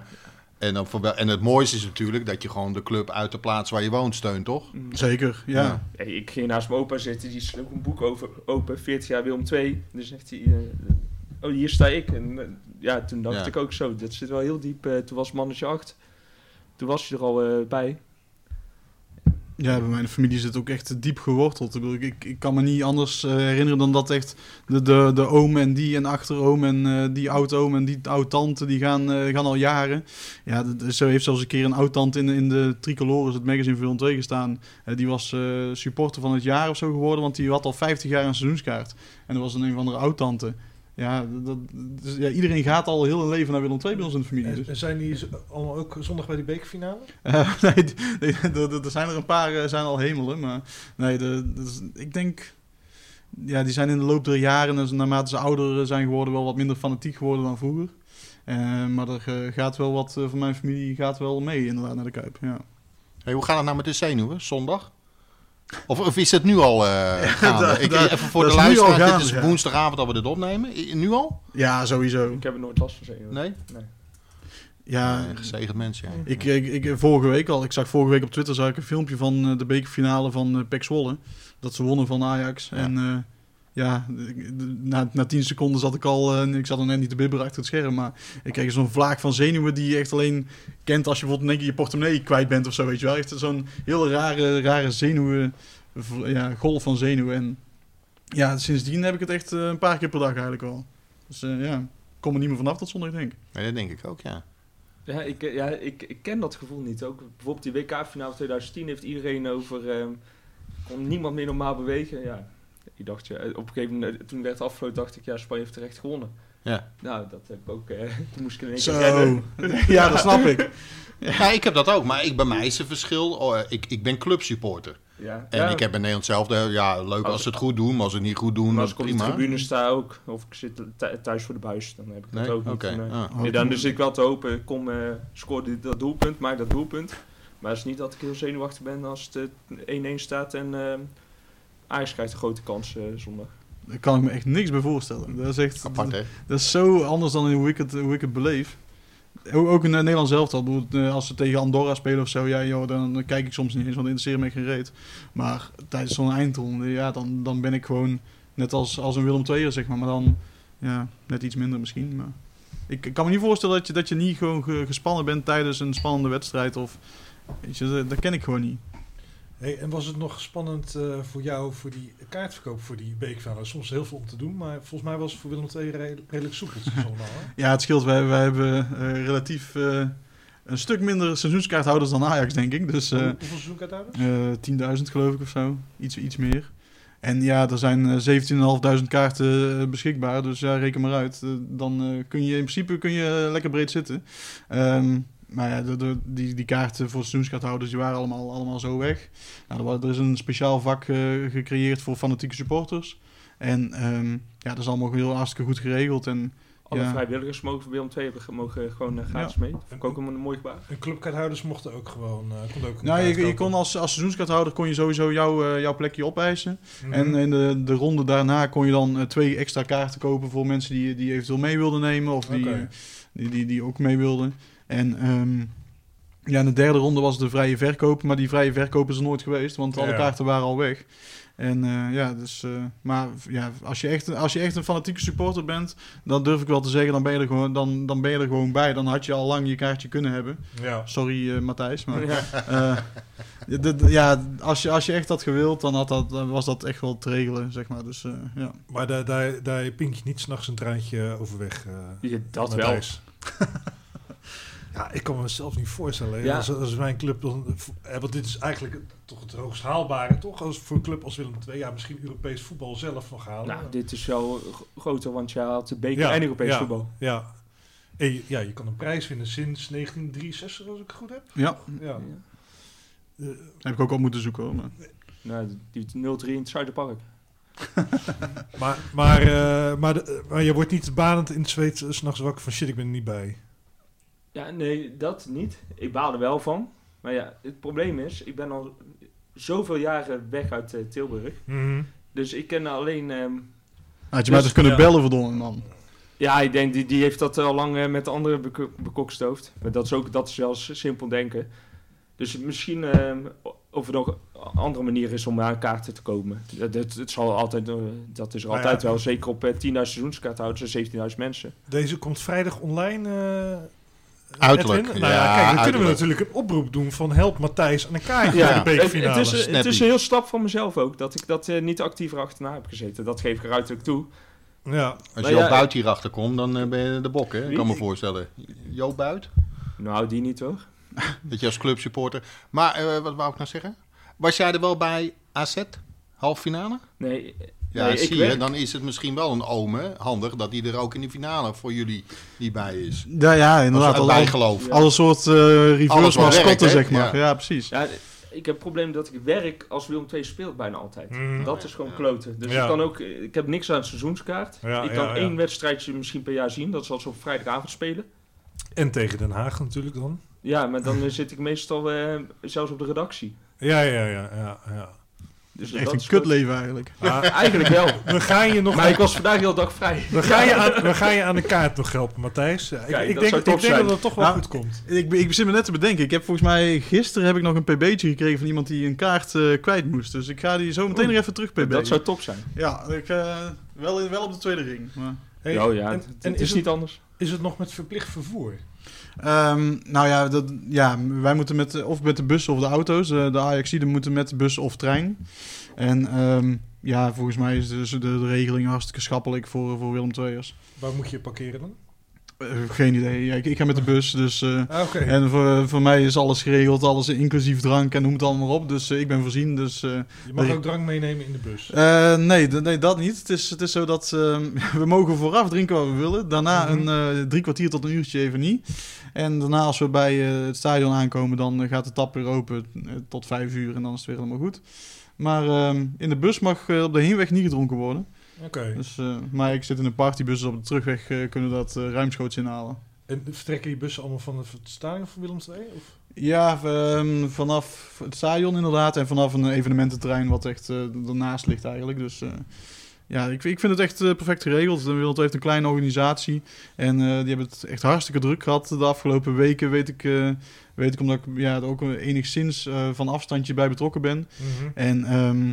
en, dan voor, en het mooiste is natuurlijk dat je gewoon de club uit de plaats waar je woont steunt, toch? Zeker, ja. ja. Hey, ik ging naast mijn opa zitten, die sloeg een boek over, open, 40 jaar Willem 2. Dus zegt hij, uh, oh hier sta ik. En uh, ja, toen dacht Ja. ik ook zo, dat zit wel heel diep. Uh, toen was mannetje 8. Toen was je er al bij. Ja, bij mijn familie zit ook echt diep geworteld. Ik, ik, kan me niet anders uh, herinneren dan dat echt de, de, de oom en die en achteroom en uh, die oud-oom en die oud-tante, die gaan, uh, gaan al jaren. Ja, zo heeft zelfs een keer een oud-tante in, in de Tricolores, het magazine van 2 gestaan. die was eh, supporter van het jaar of zo geworden, want die had al 50 jaar een seizoenskaart. En er was een, een of andere oud-tante. Ja, dat, dus, ja, iedereen gaat al heel een leven naar Willem II bij ons in de familie. Dus. En zijn die allemaal ook zondag bij die bekerfinale? Uh, nee, nee er zijn er een paar uh, zijn al hemelen, maar nee, de, de, ik denk, ja, die zijn in de loop der jaren, dus naarmate ze ouder zijn geworden, wel wat minder fanatiek geworden dan vroeger. Uh, maar er gaat wel wat van mijn familie gaat wel mee inderdaad naar de Kuip, ja. Hey, hoe gaat het nou met de zenuwen, zondag? Of, of, is het nu al uh, gaande? da, ik, da, even voor de luisteraar, dit is ja. woensdagavond dat we dit opnemen. Nu al? Ja, sowieso. Ik heb er nooit last van zenuwen. Nee? nee. Ja, nee, gezegend mens, ja. Ik, ik, ik, vorige week al, ik zag vorige week op Twitter zag ik een filmpje van uh, de bekerfinale van uh, Pek Zwolle. Dat ze wonnen van Ajax. Ja. En uh, ja, na, na tien seconden zat ik al, uh, ik zat er net niet te bibberen achter het scherm, maar ik kreeg zo'n vlaag van zenuwen die je echt alleen kent als je bijvoorbeeld in één keer je portemonnee kwijt bent of zo, weet je wel. Echt zo'n hele rare, rare zenuwen, ja, golf van zenuwen. En ja, sindsdien heb ik het echt uh, een paar keer per dag eigenlijk wel. Dus uh, ja, ik kom er niet meer vanaf tot zondag, denk ik. Nee, dat denk ik ook, ja. Ja, ik, ja ik, ik ken dat gevoel niet. Ook bijvoorbeeld die WK-finale 2010 heeft iedereen over... Um, kon niemand meer normaal bewegen. Ja, ik dacht, ja, op een gegeven moment, toen werd het afgesloten, dacht ik, ja, Spanje heeft terecht gewonnen. Ja. Nou, dat heb ik ook, eh, toen moest ik in één Zo. keer redden. ja, dat snap ik. Ja. ik heb dat ook, maar ik, bij mij is het verschil, oh, ik, ik ben clubsupporter. Ja. En ja. ik heb in Nederland zelf, ja, leuk als, ze het goed doen, maar als ze het niet goed doen, maar als ik prima. op de tribune sta ook, of ik zit thuis voor de buis, dan heb ik dat nee? ook niet. Okay. Van, uh, ah. nee, dan dus ik wel te hopen, kom, uh, scoor dit, dat doelpunt, maak dat doelpunt. Maar het is niet dat ik heel zenuwachtig ben als het 1-1 staat en uh, Ajax krijgt een grote kans uh, zondag. Daar kan ik me echt niks bij voorstellen. Dat is echt apart, hè? Dat is zo anders dan hoe ik het, hoe ik het beleef. Ook in Nederland zelf al. Als ze tegen Andorra spelen of zo, ja, joh, dan, kijk ik soms niet eens, want interesseert me geen reet. Maar tijdens zo'n eindronde, ja, dan, dan ben ik gewoon net als, als een Willem II'er, zeg maar. Maar dan, ja, net iets minder misschien. Maar. ik, ik kan me niet voorstellen dat je, dat je niet gewoon ge- gespannen bent tijdens een spannende wedstrijd. Of, weet je, dat, dat ken ik gewoon niet. Hey, en was het nog spannend eh, voor jou voor die kaartverkoop voor die bekerfinale? Soms heel veel om te doen, maar volgens mij was het voor Willem II re- redelijk allemaal. Hè? Ja, het scheelt. Wij, wij hebben eh, relatief eh, een stuk minder seizoenskaarthouders dan Ajax, denk ik. Dus Hoe- Hoeveel seizoenkaarthouders? eh 10.000 geloof ik of zo. Iets, iets meer. En ja, er zijn eh, 17.500 kaarten beschikbaar. Dus ja, reken maar uit. Dan kun je in principe kun je lekker breed zitten. Ehm, maar ja, de, de- die, die kaarten voor seizoenskaarthouders die waren allemaal, allemaal zo weg. Nou, er, er is een speciaal vak eh, gecreëerd voor fanatieke supporters. En ehm, ja, dat is allemaal heel hartstikke goed geregeld. En Alle Ja. vrijwilligers mogen voor Willem II hebben, mogen gewoon eh, gratis mee. Dat vond ik ook een mooi gebaar. En clubkaarthouders mochten ook gewoon... eh konden ook nou, je, kon als, als seizoenskaarthouder kon je sowieso jouw, eh, jouw plekje opeisen. Mhm. En in de, de ronde daarna kon je dan twee extra kaarten kopen voor mensen die, die eventueel mee wilden nemen of die, die, die, die ook mee wilden. En ehm, ja, in de derde ronde was de vrije verkoop, maar die vrije verkoop is er nooit geweest, want alle Ja. kaarten waren al weg. En eh, ja, dus, eh, maar ja, als je, echt, als je echt een fanatieke supporter bent, dan durf ik wel te zeggen, dan ben je er gewoon, dan, dan ben je er gewoon bij. Dan had je al lang je kaartje kunnen hebben. Ja. Sorry eh, Matthijs, maar Ja. eh, ja, als je, als je echt had gewild, dan, had dat, dan was dat echt wel te regelen, zeg maar. Dus eh, ja. Maar daar, daar, daar pink je niet s'nachts een treintje overweg. eh Ja, dat wel. Ja, ik kan me zelf niet voorstellen. Ja. Als, als mijn club... Dan, eh, want dit is eigenlijk het- toch het hoogst haalbare, toch? Als, voor een club als Willem II. Ja, misschien Europees voetbal zelf nog halen. Nou, dit is g- groter, want je haalt de beker Ja, en Europees ja. voetbal. Ja. En je, ja, je kan een prijs winnen sinds 1963, als ik het goed heb. ja, Ja. Ja. Eh, heb ik ook op moeten zoeken hoor. Maar. Nou, die 0-3 in het Zuiderpark. maar, maar, eh, maar, de- maar je wordt niet banend in het zweet 's s'nachts wakker van shit, ik ben er niet bij. Ja, nee, dat niet. Ik baal er wel van. Maar ja, het probleem is, ik ben al zoveel jaren weg uit eh, Tilburg. Dus ik ken alleen... ehm, Had je mij Dus, dus kunnen ja. bellen, verdomme man. ja, ik denk, die, die heeft dat al lang eh, met de anderen beko- bekokstoofd. Maar dat is ook, dat is wel s- simpel denken. Dus misschien ehm, of er nog een andere manier is om aan kaarten te komen. Dat, dat, het zal altijd, eh, dat is er ja, altijd wel. Zeker op eh, 10.000 seizoenskaarthouders en 17.000 mensen. Deze komt vrijdag online. Uiterlijk. Nou ja, ja, kijk, dan kunnen we natuurlijk een oproep doen van help Matthijs aan een kaartje Ja. voor de het, bekerfinale. het, is, het is een heel stap van mezelf ook. Dat ik dat eh, niet actiever achterna heb gezeten. Dat geef ik er uiterlijk toe. ja. Als je ja, al buiten hierachter komt, dan eh, ben je de bok, hè? Ik kan me voorstellen. Jo Buit, Nou, die niet hoor. dat je als clubsupporter. Maar eh, wat wou ik nou zeggen? Was jij er wel bij AZ? Halve finale? Nee, Ja, nee, ik zie je, werk. dan is het misschien wel een ome handig dat hij er ook in de finale voor jullie niet bij is. Ja, ja inderdaad. Bijgeloof. Ja. alle soort eh Alles reverse mascotten, zeg maar. Ja. Ja, precies. Ja, ik heb het probleem dat ik werk als Willem II speelt bijna altijd. Mhm. Dat is gewoon kloten. Dus Ja. ik, kan ook, ik heb niks aan het seizoenskaart. Ja, ik kan ja. één wedstrijdje misschien per jaar zien. Dat is als op vrijdagavond spelen. En tegen Den Haag natuurlijk dan. Ja, maar dan eh, zit ik meestal eh, zelfs op de redactie. Ja, ja, ja, ja. ja. Dus Echt dat een is kutleven eigenlijk. Maar Eigenlijk wel. we gaan je nog... Maar ik was vandaag heel dag vrij. we, gaan je aan, we gaan je aan de kaart nog helpen, Matthijs. Ja, ik, Kijk, ik dat denk, zou ik top denk zijn. dat het toch wel Nou, goed komt. Ik, ik zit me net te bedenken. Ik heb volgens mij gisteren heb ik nog een pb'tje gekregen van iemand die een kaart eh, kwijt moest. Dus ik ga die zo meteen Oeh, nog even terug pb. Dat zou top zijn. Ja, ik, eh, wel, wel op de tweede ring. Maar, Hey, oh ja, en, het, en het is, is niet het, anders. is het nog met verplicht vervoer? Ehm, nou ja, dat, ja, wij moeten met, of met de bus of de auto's. Eh, de Ajaxiden moeten met de bus of trein. En ehm, ja, volgens mij is de, de regeling hartstikke schappelijk voor, voor Willem II'ers. Waar moet je parkeren dan? Eh, geen idee. Ja, ik, ik ga met de bus, dus... eh, Ah. En voor, voor mij is alles geregeld, alles inclusief drank en noem het allemaal op. Dus eh, ik ben voorzien. Dus, eh, Je mag ook drank meenemen in de bus. eh, nee, nee, dat niet. Het is, het is zo dat ehm, we mogen vooraf drinken wat we willen. Daarna Mhm. een eh, drie kwartier tot een uurtje even niet. En daarna als we bij eh, het stadion aankomen, dan eh, gaat de tap weer open eh, tot vijf uur en dan is het weer helemaal goed. Maar ehm, in de bus mag eh, op de heenweg niet gedronken worden. Oké. Dus, eh, maar ik zit in een partybus, dus op de terugweg eh, kunnen we dat eh, ruimschoots inhalen. En vertrekken die bussen allemaal van het stadion van Willem II? Of? Ja, ehm, vanaf het stadion inderdaad. En vanaf een evenemententerrein wat echt ernaast ligt eigenlijk. Dus ja, ik, ik vind het echt perfect geregeld. De Wereld heeft een kleine organisatie. En die hebben het echt hartstikke druk gehad de afgelopen weken. Weet ik, weet ik omdat ik ja, er ook enigszins van afstandje bij betrokken ben. En ehm,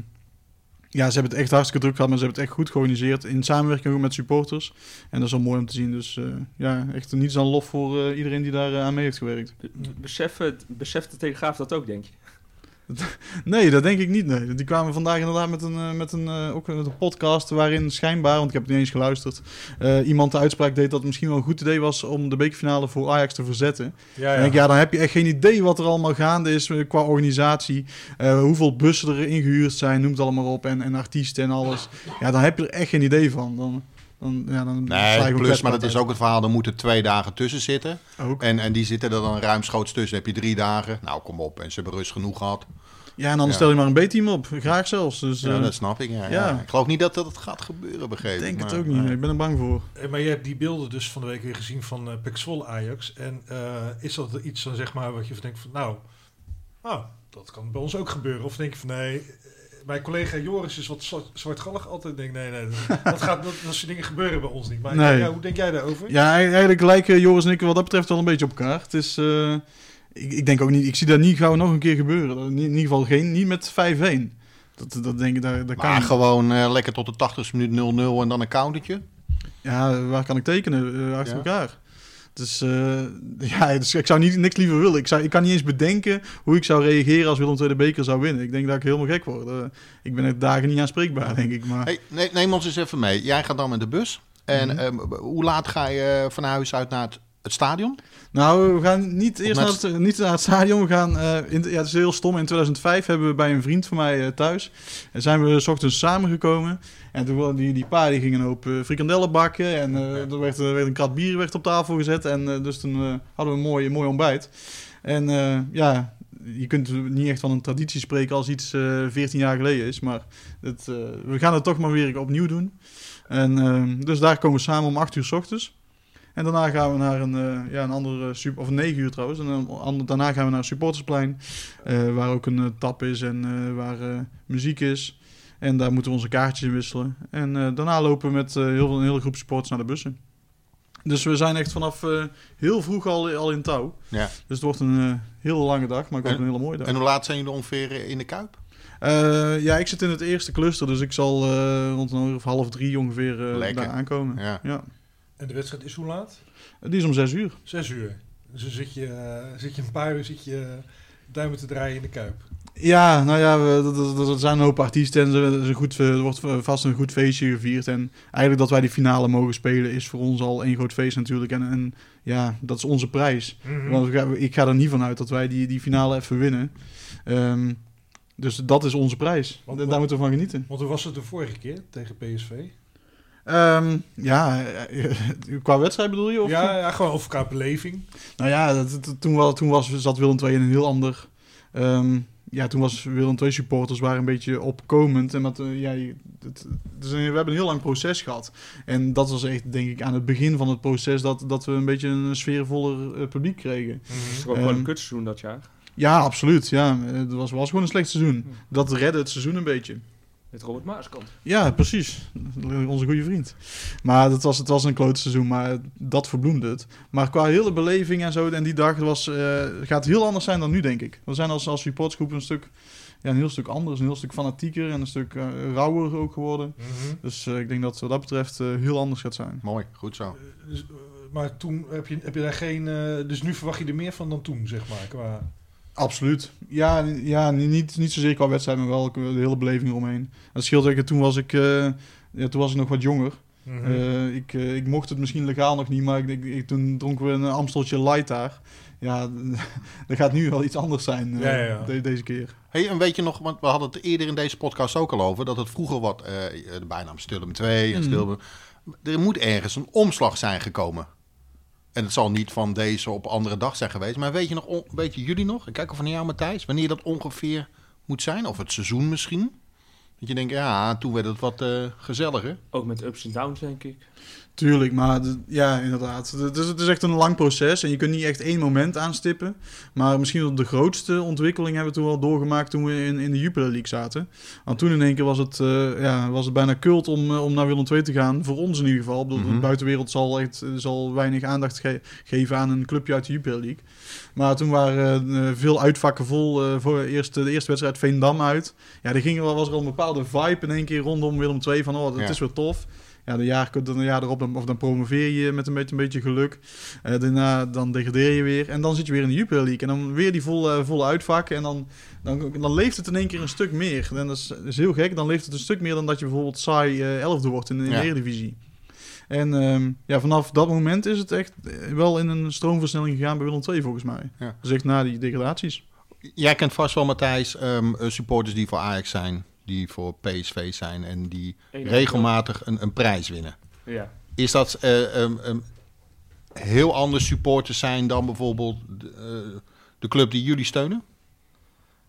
ja, ze hebben het echt hartstikke druk gehad, maar ze hebben het echt goed georganiseerd. In samenwerking ook met supporters. En dat is wel mooi om te zien. Dus eh, ja, echt niets dan lof voor eh, iedereen die daar eh, aan mee heeft gewerkt. Be- Beseft, beseft de Telegraaf dat ook, denk je? Nee, dat denk ik niet. Nee. Die kwamen vandaag inderdaad met een, eh, met een, eh, ook met een podcast waarin schijnbaar, want ik heb het niet eens geluisterd, eh, iemand de uitspraak deed dat het misschien wel een goed idee was om de bekerfinale voor Ajax te verzetten. Ja, En ik, ja, dan heb je echt geen idee wat er allemaal gaande is qua organisatie. Hoeveel bussen er ingehuurd zijn, noem het allemaal op. En, en artiesten en alles. Ja, dan heb je er echt geen idee van. Dan, dan, ja, dan Nee, plus, maar dat is ook het verhaal, er moeten twee dagen tussen zitten. Ook. En, en die zitten er dan ruimschoots tussen. Dan heb je drie dagen. Nou, kom op. En ze hebben rust genoeg gehad. Ja, en dan Ja. stel je maar een B-team op. Graag zelfs. Dus Ja, eh, dat snap ik. Ja, ja. ja. Ik geloof niet dat dat gaat gebeuren, begreep ik denk ik. het ook niet. nee. Ik ben er bang voor. Eh, Maar je hebt die beelden dus van de week weer gezien van uh, Ajax. En eh, is dat iets dan zeg maar wat je denkt van nou, oh, dat kan bij ons ook gebeuren. Of denk je van nee, mijn collega Joris is wat zwart- zwartgallig altijd. Denk nee, nee, dat, gaat, dat, dat soort dingen gebeuren bij ons niet. Maar Nee. ja, hoe denk jij daarover? Ja, e- eigenlijk lijken Joris en ik wat dat betreft wel een beetje op elkaar. Het is... eh, ik, ik denk ook niet... Ik zie dat niet gauw nog een keer gebeuren. In ieder geval geen, niet met 5-1. Dat, dat denk ik, daar, daar kan Maar gewoon eh, lekker tot de 80 minuut 0-0 en dan een countertje. Ja, waar kan ik tekenen? Eh, achter Ja. elkaar. Dus, eh, ja, dus ik zou niet, niks liever willen. Ik, zou, ik kan niet eens bedenken hoe ik zou reageren als Willem II de beker zou winnen. Ik denk dat ik helemaal gek word. Eh, ik ben er dagen niet aanspreekbaar, denk ik. Maar Hey, ne- neem ons eens even mee. Jij gaat dan met de bus. En Mhm. ehm, hoe laat ga je van huis uit naar het, het stadion? nou, we gaan niet eerst naar het- niet naar het stadion. We gaan, eh, in, ja, het is heel stom. In 2005 hebben we bij een vriend van mij eh, thuis. En zijn we 's ochtends samengekomen. En toen die, die pa die gingen een hoop eh, frikandellen bakken. En eh, er werd, er werd een krat bier werd op tafel gezet. En eh, dus toen hadden we een mooi, mooi ontbijt. En ja, je kunt niet echt van een traditie spreken als iets eh 14 jaar geleden is. Maar het, we gaan het toch maar weer opnieuw doen. En dus daar komen we samen om 8 uur s ochtends. En daarna gaan we naar een, ja, een andere super, of 9 uur trouwens. En een daarna gaan we naar het supportersplein. waar ook een tap is en waar muziek is. En daar moeten we onze kaartjes in wisselen. En eh, daarna lopen we met eh, heel veel, een hele groep supporters naar de bussen. Dus we zijn echt vanaf eh, heel vroeg al, al in touw. Ja. Dus het wordt een eh, hele lange dag, maar ook En- een hele mooie dag. En hoe laat zijn jullie ongeveer in de Kuip? Eh, ja, ik zit in het eerste cluster, dus ik zal eh, rond een uur of half drie ongeveer eh, daar aankomen. Ja. Ja. En de wedstrijd is hoe laat? Die is om zes uur. Zes uur. Dus dan zit je, zit je een paar uur zit je, duimen te draaien in de Kuip. Ja, nou ja, we, dat zijn een hoop artiesten en er, is een goed, er wordt vast een goed feestje gevierd. En eigenlijk dat wij die finale mogen spelen is voor ons al één groot feest natuurlijk. En, en ja, dat is onze prijs. Want we gaan- ik ga er niet van uit dat wij die, die finale even winnen. Ehm, dus dat is onze prijs. Want- Daar moeten we van genieten. Want hoe was het de vorige keer tegen PSV? Ehm, ja, eh, qua wedstrijd bedoel je? Of? Ja, ja, gewoon over elkaar beleving. Nou ja, dat, dat- toen, was, toen was, zat Willem II in een heel ander... ehm, ja, toen was Willem II supporters waren een beetje opkomend. En dat, ja, het, dus we hebben een heel lang proces gehad. En dat was echt, denk ik, aan het begin van het proces... dat, dat we een beetje een sfeervoller eh, publiek kregen. Het is toch ook gewoon Ehm, een kutseizoen dat jaar. Ja, absoluut. Ja, Eh, het was, was gewoon een slecht seizoen. Dat redde het seizoen een beetje. Met Robert Maaskant. Ja, precies. Onze goede vriend. Maar het was, het was een klote seizoen, maar dat verbloemde het. Maar qua hele beleving en zo, en die dag was, eh, gaat heel anders zijn dan nu, denk ik. We zijn als, als supportsgroep een stuk, ja, een heel stuk anders, een heel stuk fanatieker en een stuk eh, rauwer ook geworden. Dus eh, ik denk dat wat dat betreft heel anders gaat zijn. Mooi, goed zo. Dus, maar toen heb je, heb je daar geen... eh, dus nu verwacht je er meer van dan toen, zeg maar. Qua, Absoluut. Ja, ja niet, niet zozeer qua wedstrijd, maar wel de hele beleving eromheen. Het scheelt dat ik, toen was ik, eh, ja, toen was ik nog wat jonger. Mhm. Eh, ik, eh, ik mocht het misschien legaal nog niet, maar ik, ik, ik- toen dronken we een Amsteltje light daar. Ja, dat gaat nu wel iets anders zijn eh, Ja, ja, ja. de- deze keer. Hey, en weet je nog, want we hadden het eerder in deze podcast ook al over, dat het vroeger wat, eh, de bijnaam Stillum 2 en. Stillum... Er moet ergens een omslag zijn gekomen. En het zal niet van deze op andere dag zijn geweest. Maar weet je nog, weten jullie nog, ik kijk even naar jou Matthijs, wanneer dat ongeveer moet zijn? Of het seizoen misschien? Dat je denkt, ja, toen werd het wat eh, gezelliger. Ook met ups en downs, denk ik. Tuurlijk, maar de- ja, inderdaad. Het is, het is echt een lang proces en je kunt niet echt één moment aanstippen. Maar misschien wel de grootste ontwikkeling hebben we toen wel doorgemaakt toen we in, in de Jupiler League zaten. Want toen in één keer was het, eh, ja, was het bijna cult om, eh, om naar Willem II te gaan. Voor ons in ieder geval. Bedoel, Mhm. De buitenwereld zal, echt, zal weinig aandacht ge- geven aan een clubje uit de Jupiler League. Maar toen waren eh, veel uitvakken vol voor eerst, de eerste wedstrijd Veendam uit. Ja, er ging, wel- was er al een bepaalde vibe in één keer rondom Willem II van oh, dat Ja. is weer tof. Ja, de jaar, dan een jaar erop, dan, of dan promoveer je met een beetje, een beetje geluk. Eh, daarna dan degradeer je weer. En dan zit je weer in de Jupiler League. En dan weer die volle, volle uitvakken. En dan, dan, dan leeft het in één keer een stuk meer. En dat is, dat is heel gek. Dan leeft het een stuk meer dan dat je bijvoorbeeld saai eh elfde wordt in, de Eredivisie. En ehm, ja, vanaf dat moment is het echt eh, wel in een stroomversnelling gegaan bij Willem II volgens mij. Ja. Dus echt na die degradaties. Jij kent vast wel, Matthijs, ehm, eh, supporters die voor Ajax zijn, die voor PSV zijn en die regelmatig een, een prijs winnen. Ja. Is dat eh, ehm, ehm, heel anders supporters zijn dan bijvoorbeeld de, eh, de club die jullie steunen?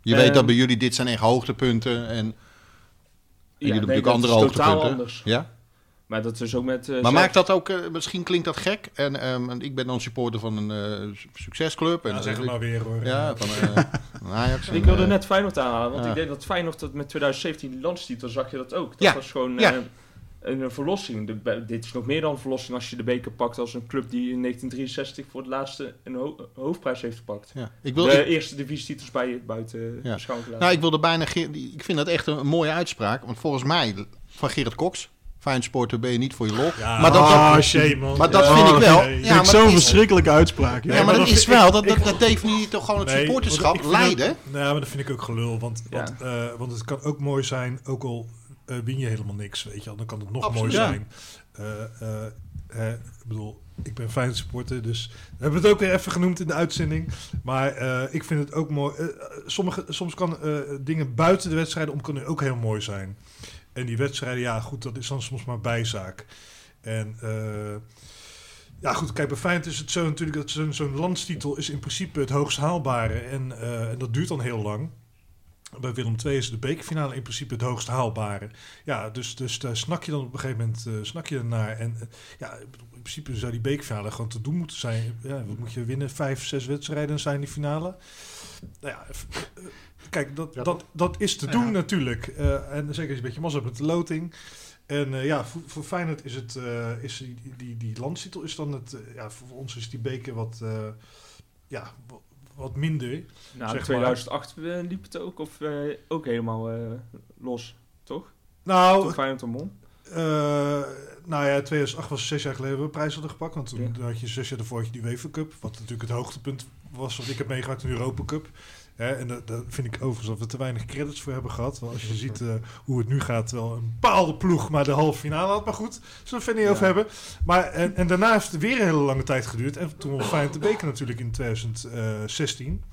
Je weet Ehm, dat bij jullie dit zijn echt hoogtepunten en, en jullie nee, natuurlijk dat andere hoogtepunten. anders. Ja? Maar dat is ook met... eh, Maar zelf- maakt dat ook, eh, misschien klinkt dat gek, en, ehm, en ik ben dan supporter van een eh, su- succesclub. En, Ja, zeg het maar weer hoor. Ja, van eh, Ajax. Ik en, wilde net Feyenoord aanhalen, want ik denk dat Feyenoord dat met 2017 die landstitel zag je dat ook. Dat Ja, was gewoon ja. eh, een, een verlossing. De, dit is nog meer dan een verlossing als je de beker pakt als een club die in 1963 voor het laatste een ho- hoofdprijs heeft gepakt. ja. Ik wil, de ik- eerste divisietitels bij buiten Ja. Nou, ik wilde bijna. Ik vind dat echt een, een mooie uitspraak. Want volgens mij, van Gerrit Cox, fijn sporter ben je niet voor je lol. Ja, maar dat, ah, dat, shame, man. maar dat Ja, vind ik wel. nee. Ja, Vind ik maar zo'n dat is, verschrikkelijke uitspraak. Ja. ja, maar maar dat dat is wel. ik- Dat, dat, dat definieert toch gewoon het Nee, supporterschap. Leiden. nou, maar dat vind ik ook gelul. Want, Ja. want, eh, want het kan ook mooi zijn, ook al eh, win je helemaal niks, weet je wel. Dan kan het nog Absoluut. mooi Ja. zijn. Eh, eh, eh, ik bedoel, ik ben fijn supporter, dus we hebben het ook weer even genoemd in de uitzending. Maar eh, ik vind het ook mooi. sommige, soms kan eh, dingen buiten de wedstrijden om kunnen ook heel mooi zijn. En die wedstrijden, ja goed, dat is dan soms maar bijzaak. En eh, ja goed, kijk, bij Feyenoord is het zo natuurlijk dat zo'n landstitel is in principe het hoogst haalbare. En, eh, en dat duurt dan heel lang. Bij Willem II is de bekerfinale in principe het hoogst haalbare. Ja, dus, dus daar snak je dan op een gegeven moment uh, snak je ernaar. En ja, in principe zou die bekerfinale gewoon te doen moeten zijn. Ja, wat moet je winnen? Vijf, zes wedstrijden zijn die finale. Nou ja, kijk, dat, ja, dat, dat is te ja. doen natuurlijk. Uh, en zeker als je een beetje mazzel hebt met de loting. En uh, ja, voor, voor Feyenoord is het uh, is die, die, die landstitel is dan het. uh, ja, voor ons is die beker wat. uh, ja, wat, minder. Nou, in 2008 maar. liep het ook, of uh, ook helemaal los, toch? Nou, Toen Feyenoord. Uh, nou ja, 2008 was zes jaar geleden we prijs hadden gepakt. Want toen ja. had je zes jaar ervoor had je die UEFA Cup. Wat natuurlijk het hoogtepunt was wat ik heb meegemaakt in de Europa Cup. Hè, en daar, vind ik overigens dat we te weinig credits voor hebben gehad. Want als je ziet uh, hoe het nu gaat, wel een bepaalde ploeg maar de halve finale had. Maar goed, zullen we het niet over hebben. Maar, en, en, daarna heeft het weer een hele lange tijd geduurd. En toen was Feyenoord de beker natuurlijk in 2016.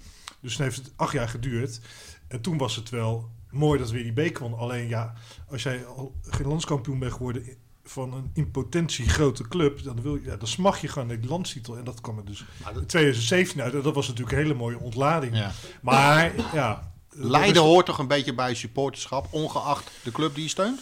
Dus toen heeft het acht jaar geduurd. En toen was het wel mooi dat we weer die beker won. Alleen ja, als jij al geen landskampioen bent geworden van een in potentie grote club, dan, wil je, ja, dan smag je gewoon de landstitel. En dat kwam er dus in 2017 uit. Dat was natuurlijk een hele mooie ontlading. Ja. Maar ja. Leiden is... hoort toch een beetje bij supporterschap, ongeacht de club die je steunt?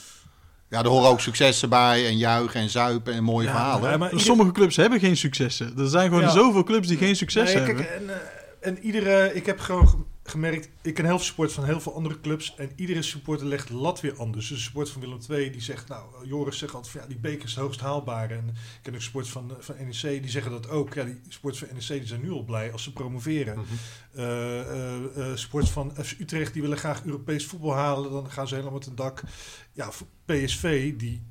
Ja, er horen ook successen bij en juichen en zuipen en mooie ja, verhalen. Ja, maar ieder... Sommige clubs hebben geen successen. Er zijn gewoon ja. zoveel clubs die geen succes nee, hebben. En, uh, en iedere, ik heb gewoon gemerkt, ik ken heel veel supporters van heel veel andere clubs. En iedere supporter legt de lat weer anders. Dus de supporter van Willem II die zegt, nou, Joris zegt altijd van ja, die beker is het hoogst haalbare. En ik ken ook supporters van, van NEC die zeggen dat ook. Ja, die supporters van NEC die zijn nu al blij als ze promoveren. Mm -hmm. uh, uh, uh, supporters van FC Utrecht die willen graag Europees voetbal halen. Dan gaan ze helemaal met een dak. Ja, PSV die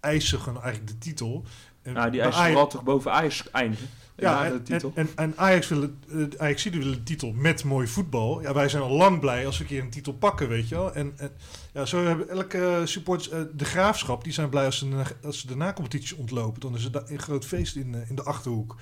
eisen gewoon eigenlijk de titel. En nou, die eisen vooral toch boven Ajax eindigen. Ja, en, en, en, en, Ajax willen, Ajax willen de titel met mooi voetbal. Ja, wij zijn al lang blij als we een keer een titel pakken, weet je wel. En, en ja, zo hebben elke supporters, uh, de graafschap, die zijn blij als ze, als ze de nacompetitie ontlopen. Dan is het een groot feest in, uh, in de achterhoek.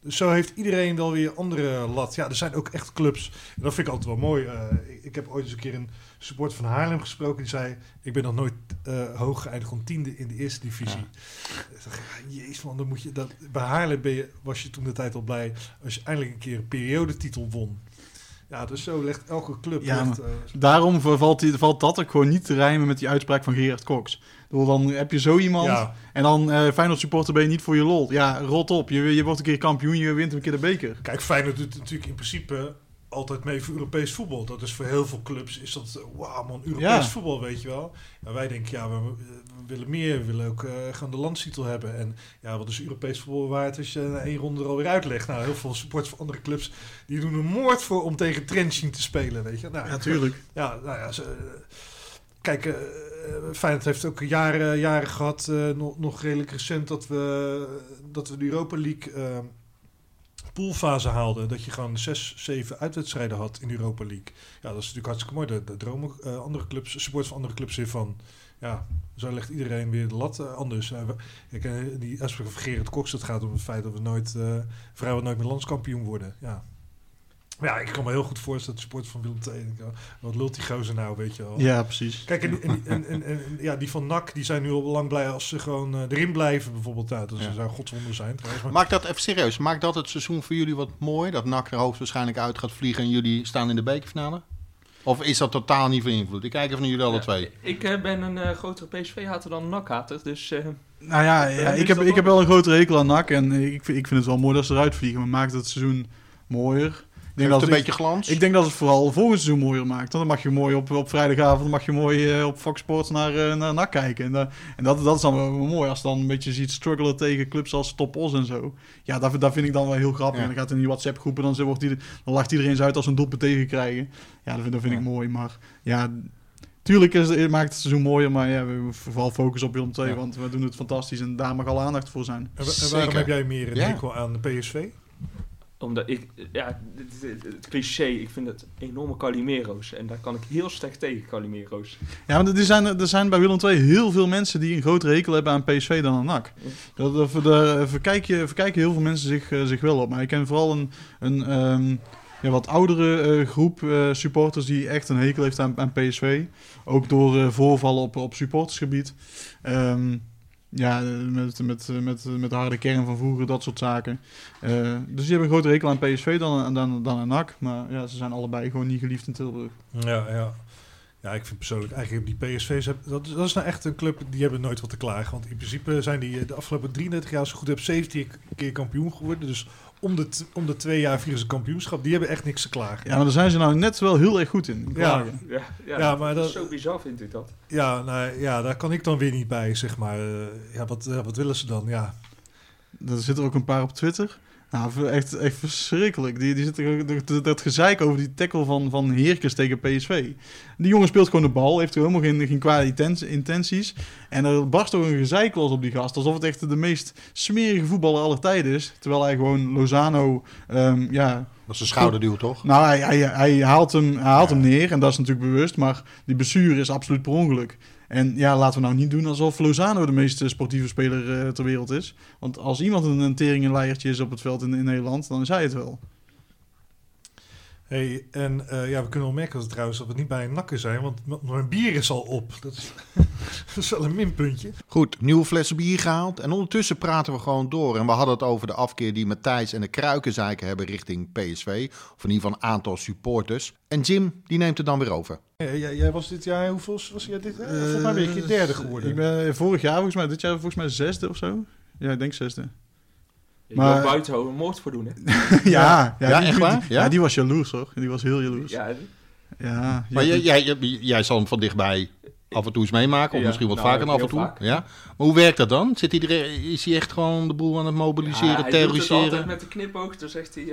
Dus zo heeft iedereen wel weer andere lat. Ja, er zijn ook echt clubs. En dat vind ik altijd wel mooi. ik, ik heb ooit eens een keer een supporter van Haarlem gesproken. Die zei, ik ben nog nooit uh, hoog geëindigd om tiende in de eerste divisie. Ja. Dacht, jezus man, dan moet je dat... Bij Haarlem ben je, was je toen de tijd al blij als je eindelijk een keer een periodetitel won. Ja, dus zo legt elke club... Ja, legt, eh, Daarom valt, die, valt dat ook gewoon niet te rijmen met die uitspraak van Gerard Cox. Dan heb je zo iemand ja, en dan eh Feyenoord supporter ben je niet voor je lol. Ja, rot op. Je, je wordt een keer kampioen, je wint een keer de beker. Kijk, Feyenoord doet natuurlijk in principe altijd mee voor Europees voetbal. Dat is voor heel veel clubs is dat, eh, wauw man, Europees Ja. voetbal, weet je wel. En wij denken, ja, we, we willen meer, we willen ook eh, gewoon de landstitel hebben. En ja, wat is Europees voetbal waard als je één ronde er alweer uitlegt? Nou, heel veel supporters van andere clubs, die doen er moord voor om tegen Trenching te spelen, weet je. Nou, Ja, tuurlijk. ja, nou ja, ze, eh, kijk, eh, Feyenoord heeft ook jaren, jaren gehad, eh, nog, nog redelijk recent, dat we, dat we de Europa League eh, poolfase haalden. Dat je gewoon zes, zeven uitwedstrijden had in de Europa League. Ja, dat is natuurlijk hartstikke mooi. Daar dromen eh, andere clubs, supporters van andere clubs weer van. Ja, zo legt iedereen weer de lat eh, anders. Kijk, eh, die uitspraak van Gerrit Cox, dat gaat om het feit dat we nooit, vrijwel nooit meer landskampioen worden. Ja. Maar ja, ik kan me heel goed voorstellen dat de supporters van Willem II wat lult die gozer nou, weet je wel. Ja, precies. Kijk, en, en, en, en- en- ja, die van NAC, die zijn nu al lang blij als ze gewoon eh, erin blijven, bijvoorbeeld. Ja, dat Ja. zou godswonder zijn trouwens. Maar, Maakt dat even serieus? Maakt dat het seizoen voor jullie wat mooi? Dat NAC er hoogstwaarschijnlijk uit gaat vliegen en jullie staan in de bekerfinale? Of is dat totaal niet van invloed? Ik kijk even naar jullie alle Ja, twee. Ik eh, ben een eh, grotere PSV-hater dan NAC-hater, dus... eh, Nou ja, Ja, ik, heb, ik heb wel- een grote hekel aan NAC. En ik vind, ik vind het wel mooi dat ze eruit vliegen. Maar maakt het seizoen mooier. Ik denk, dat een ik, beetje glans? ik denk dat het vooral volgend seizoen mooier maakt. Dan mag je mooi op, op vrijdagavond mag je mooi eh, op Fox Sports naar, eh, naar NAC kijken. En, da- en dat, dat is dan wel mooi. Als je dan een beetje ziet struggelen tegen clubs als Top Os en zo. Ja, dat, dat vind ik dan wel heel grappig. Ja. En dan gaat in die WhatsApp groepen. Dan, wordt die, dan lacht iedereen ze uit als ze een doelpunt tegenkrijgen. Ja, dat vind, dat vind ik mooi. Maar ja... Tuurlijk is, het- maakt het seizoen mooier, maar ja, we vooral focus op Willem II, Ja. want we doen het fantastisch en daar mag al aandacht voor zijn. en, waarom heb jij meer een Ja. hekel aan de PSV? Omdat ik, ja, het cliché, ik vind het enorme Calimero's. En daar kan ik heel slecht tegen, Calimero's. Ja, maar er zijn, er zijn bij Willem II heel veel mensen die een grotere hekel hebben aan PSV dan aan NAC. Dat, dat, daar verkijken, verkijken heel veel mensen zich, eh, zich wel op. Maar ik ken vooral een, een ehm, ja, wat oudere eh, groep eh, supporters die echt een hekel heeft aan, aan PSV. Ook door eh, voorvallen op, op supportersgebied. Ehm, ja, met, met, met, met de harde kern van vroeger, dat soort zaken. Eh, dus die hebben een grotere hekel aan PSV dan, dan, dan aan NAC. Maar ja, ze zijn allebei gewoon niet geliefd in Tilburg. Ja, ja. Ja, ik vind persoonlijk eigenlijk die PSV's, dat, is- dat is nou echt een club, die hebben nooit wat te klagen. Want in principe zijn die de afgelopen 33 jaar, als ik goed heb, 17 keer kampioen geworden. Dus om de, om de twee jaar vieren ze kampioenschap. Die hebben echt niks te klagen. Ja, maar daar zijn ze nou net wel heel erg goed in. in Ja. Ja, ja, Ja, maar dat- zo bizar vind ik dat. Ja, nou, ja, daar kan ik dan weer niet bij, zeg maar. Eh, ja, wat, eh, wat willen ze dan? Ja, Er zitten er ook een paar op Twitter. Nou, echt, echt verschrikkelijk. Die, die zitten, dat, dat gezeik over die tackle van, van Heerkens tegen PSV. Die jongen speelt gewoon de bal, heeft helemaal geen, geen kwade intenties. En er barst ook een gezeik los op die gast. Alsof het echt de meest smerige voetballer aller tijden is. Terwijl hij gewoon Lozano, ehm, ja... Dat is een schouderduw, toch? Nou, hij, hij, hij haalt, hem, hij haalt Ja. hem neer en dat is natuurlijk bewust. Maar die blessure is absoluut per ongeluk. En ja, laten we nou niet doen alsof Lozano de meest sportieve speler eh, ter wereld is. Want als iemand een, tering leiertje is op het veld in, in Nederland, dan is hij het wel. Hey, en eh, ja, we kunnen wel merken dat, trouwens dat we niet bij een nakken zijn, want mijn bier is al op. Dat is, dat is wel een minpuntje. Goed, nieuwe flessen bier gehaald. En ondertussen praten we gewoon door. En we hadden het over de afkeer die Matthijs en de Kruikenzeiken hebben richting PSV. Of in ieder geval een aantal supporters. En Jim, die neemt het dan weer over. Eh, jij, jij was dit jaar, hoeveel was jij dit? jaar? volgens mij ben je een keer derde geworden. Ik ben vorig jaar volgens mij, dit jaar volgens mij zesde of zo. Ja, ik denk zesde. Maar- maar... buiten houden moord voor doen, hè? ja, Ja, die, echt waar? Die, Ja? ja? die was jaloers hoor. Die was heel jaloers. Ja, Ja, ja, Maar jij, jij, jij, jij zal hem van dichtbij af en toe eens meemaken. Of Ja, misschien wat nou, vaker dan af en toe. vaak. Ja? Maar hoe werkt dat dan? Zit hij er, is hij echt gewoon de boel aan het mobiliseren, Ja, hij doet het terroriseren? altijd met de knipoog. Dan zegt hij...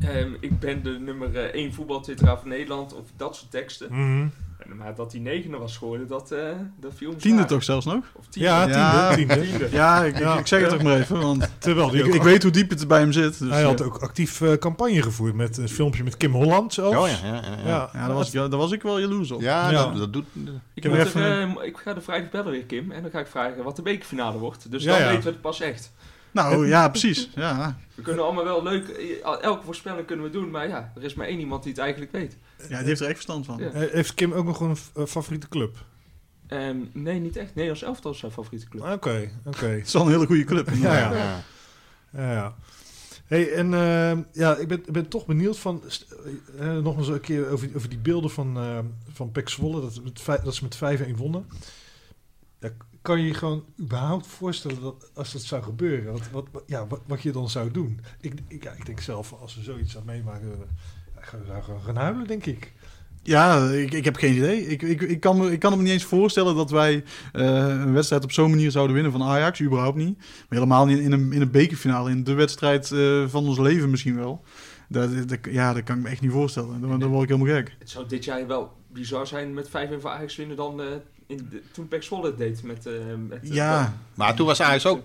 eh, ehm, ik ben de nummer eh, één voetbaltwitteraar van Nederland. Of dat soort teksten. Mhm. En, maar dat hij negende was geworden, dat, eh dat viel me Tiende zwaar. toch zelfs nog? Of tiende. Ja, Ja. tiende. tiende. Tiende. Ja, ik, Ja. ik zeg het toch maar even. Want Terwijl die ik, ook, ik weet hoe diep het bij hem zit. Dus, hij had ja. ook actief eh, campagne gevoerd met een filmpje met Kim Holland zelfs. Oh ja, ja, ja. ja. Ja, Ja, daar was, ik, daar was ik wel jaloers op. Ja, Ja. Dat, dat doet... Ik, even er, eh, ik ga de vrijdag bellen weer, Kim. En dan ga ik vragen wat de bekerfinale wordt. Dus Ja, dan ja. weten we het pas echt. Nou ja, precies. Ja. We kunnen allemaal wel leuk... eh, Elke voorspelling kunnen we doen. Maar ja, er is maar één iemand die het eigenlijk weet. Ja, die heeft er echt verstand van. Ja. Eh, Heeft Kim ook nog een eh, favoriete club? Ehm, nee, niet echt. Nederlands elftal is zijn favoriete club. Oké, oké. Het is wel een hele goede club. Ja, ja. Ja. Ja, ja. Hey, en uh, ja, ik ben, ben toch benieuwd van, uh, nog eens een keer over, over die beelden van, uh, van Pek Zwolle, dat, met, dat ze met 5-1 wonnen. Ja, kan je je gewoon überhaupt voorstellen dat als dat zou gebeuren, wat, wat, ja, wat, wat je dan zou doen? Ik, ik, ja, ik denk zelf, als we zoiets aan meemaken, ja, gaan we gewoon gaan huilen, denk ik. Ja, ik, ik heb geen idee. Ik, ik, ik, kan me, ik kan me niet eens voorstellen dat wij uh, een wedstrijd op zo'n manier zouden winnen van Ajax. Überhaupt niet. Maar helemaal niet in een, in een bekerfinale. In de wedstrijd uh, van ons leven misschien wel. Dat, dat, ja, dat kan ik me echt niet voorstellen. Dan, dan word ik helemaal gek. Het zou dit jaar wel bizar zijn met 5 en van Ajax winnen dan uh, in de, toen Pek Zwolle deed. Met, met, ja. maar toen was Ajax ook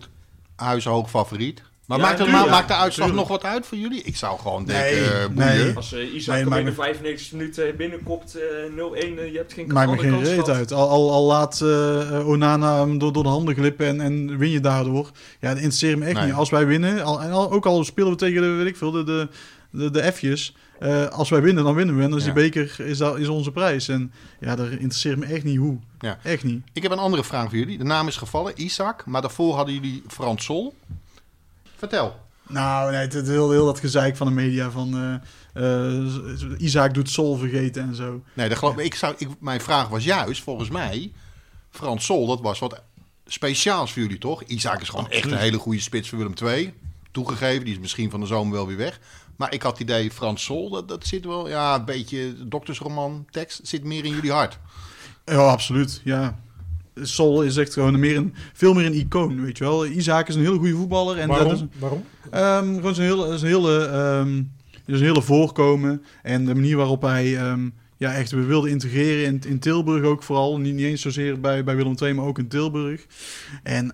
huishoog favoriet. Maar ja, maakt, het, ma maakt de uitslag nog wat uit voor jullie? Ik zou gewoon denken, nee, nee. Als uh, Isaac nee, binnen 95 minuten binnenkopt, uh, 0-1, uh, je hebt geen Maakt me geen reet uit. Al, al, al laat uh, Onana hem door, door de handen glippen en, en win je daardoor. Ja, dat interesseert me echt nee. niet. Als wij winnen, al, en al, ook al spelen we tegen de, weet ik veel, de, de, de, de F'jes. Uh, als wij winnen, dan winnen we. En dan is ja. die beker is, dat, is onze prijs. En ja, daar interesseert me echt niet hoe. Ja. Echt niet. Ik heb een andere vraag voor jullie. De naam is gevallen, Isaac. Maar daarvoor hadden jullie Frans Sol. Vertel. Nou, nee, het, het heel, heel dat gezeik van de media van uh, uh, Isaac doet Sol vergeten en zo. Nee, dat geloof, ik zou, ik, mijn vraag was juist, volgens mij, Frans Sol, dat was wat speciaals voor jullie, toch? Isaac is gewoon echt een hele goede spits voor Willem II. Toegegeven, die is misschien van de zomer wel weer weg. Maar ik had het idee, Frans Sol, dat, dat zit wel, ja, een beetje doktersroman tekst, zit meer in jullie hart. Ja, absoluut, ja. Sol is echt gewoon meer een, veel meer een icoon, weet je wel. Isaac is een hele goede voetballer. En Waarom? Dat is, Waarom? Um, gewoon zijn hele, zijn hele, um, zijn hele voorkomen en de manier waarop hij um, ja, echt we wilde integreren in, in Tilburg ook vooral. Niet, niet eens zozeer bij, bij Willem II, maar ook in Tilburg. En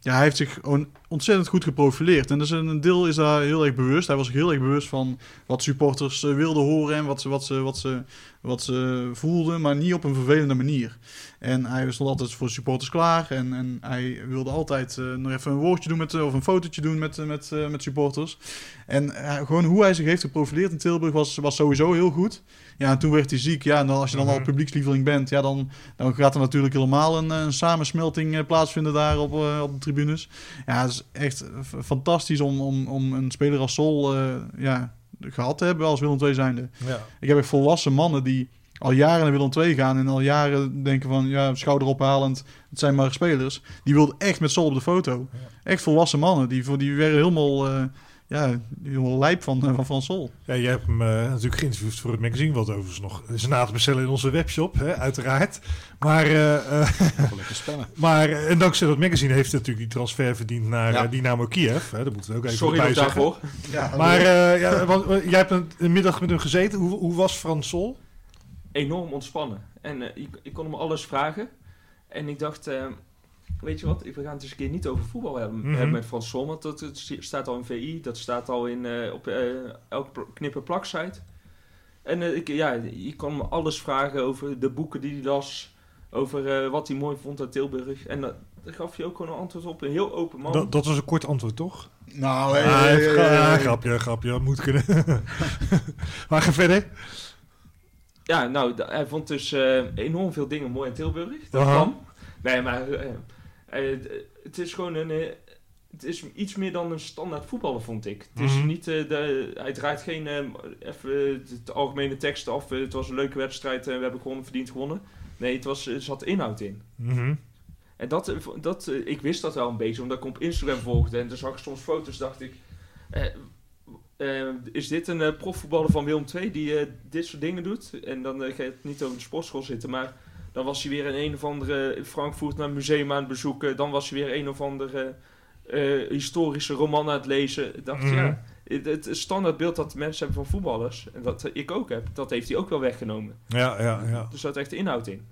ja, hij heeft zich gewoon ontzettend goed geprofileerd. En dus een deel is daar heel erg bewust. Hij was zich heel erg bewust van wat supporters uh, wilden horen en wat ze, wat, ze, wat, ze, wat ze voelden, maar niet op een vervelende manier. En hij stond altijd voor supporters klaar. En, en hij wilde altijd uh, nog even een woordje doen met, of een fotootje doen met, met, uh, met supporters. En uh, gewoon hoe hij zich heeft geprofileerd in Tilburg was, was sowieso heel goed. Ja, en toen werd hij ziek. Ja, en dan, als je dan al publiekslieveling bent, ja, dan, dan gaat er natuurlijk helemaal een, een samensmelting plaatsvinden daar op, op de tribunes. Ja, het is echt fantastisch om, om, om een speler als Sol ja, gehad te hebben als Willem II zijnde. Ja. Ik heb echt volwassen mannen die al jaren naar Willem II gaan en al jaren denken van ja, schouder ophaalend, het zijn maar spelers. Die wilden echt met Sol op de foto. Ja. Echt volwassen mannen. Die, die werden helemaal, uh, ja, helemaal lijp van, uh, van, van Sol. Ja, jij hebt hem uh, natuurlijk geïnterviewd voor het magazine, wat overigens nog is na te bestellen in onze webshop, hè, uiteraard. Maar, lekker spellen. maar en dankzij dat magazine heeft hij natuurlijk die transfer verdiend naar ja. Dynamo Kiev. Hè, dat moeten we ook even Sorry bij zeggen. daarvoor. Ja, maar ja, want, jij hebt een, een middag met hem gezeten. Hoe, hoe was Frans Sol? enorm ontspannen. En uh, ik, ik, kon hem alles vragen. En ik dacht, uh, weet je wat, we gaan het eens een keer niet over voetbal hebben, Mhm. mm -hmm. met Frans Sol. Want dat, dat, staat al in VI, dat staat al in, uh, op elke knipper plak site. En ik, ja, je kon me alles vragen over de boeken die hij las. Over wat hij mooi vond uit Tilburg. En daar gaf je ook gewoon een antwoord op. Een heel open man. Dat, dat was een kort antwoord, toch? Nou, hey, ah, hey, ah, hey. grapje, grapje. Moet kunnen. maar ga verder. Ja, nou, hij vond dus uh, enorm veel dingen mooi in Tilburg. Dat kwam. Nee, maar uh, uh, het is gewoon een... het is iets meer dan een standaard voetballer, vond ik. Het is Mhm. niet... de, hij draait geen... even de, algemene teksten af. het was een leuke wedstrijd. en we hebben gewoon verdiend gewonnen. Nee, het was, er zat inhoud in. Mhm. En dat, dat, ik wist dat wel een beetje, omdat ik op Instagram volgde. En dan zag ik soms foto's, dacht ik... Uh, is dit een uh, profvoetballer van Willem II die uh, dit soort dingen doet? En dan ga je het niet over de sportschool zitten, maar dan was hij weer in een of andere Frankfurt naar een museum aan het bezoeken. Dan was hij weer een of andere historische roman aan het lezen. Ik dacht, Mhm. ja, het, het standaardbeeld dat mensen hebben van voetballers, en dat ik ook heb, dat heeft hij ook wel weggenomen. Ja, ja, ja. Er zat echt inhoud in.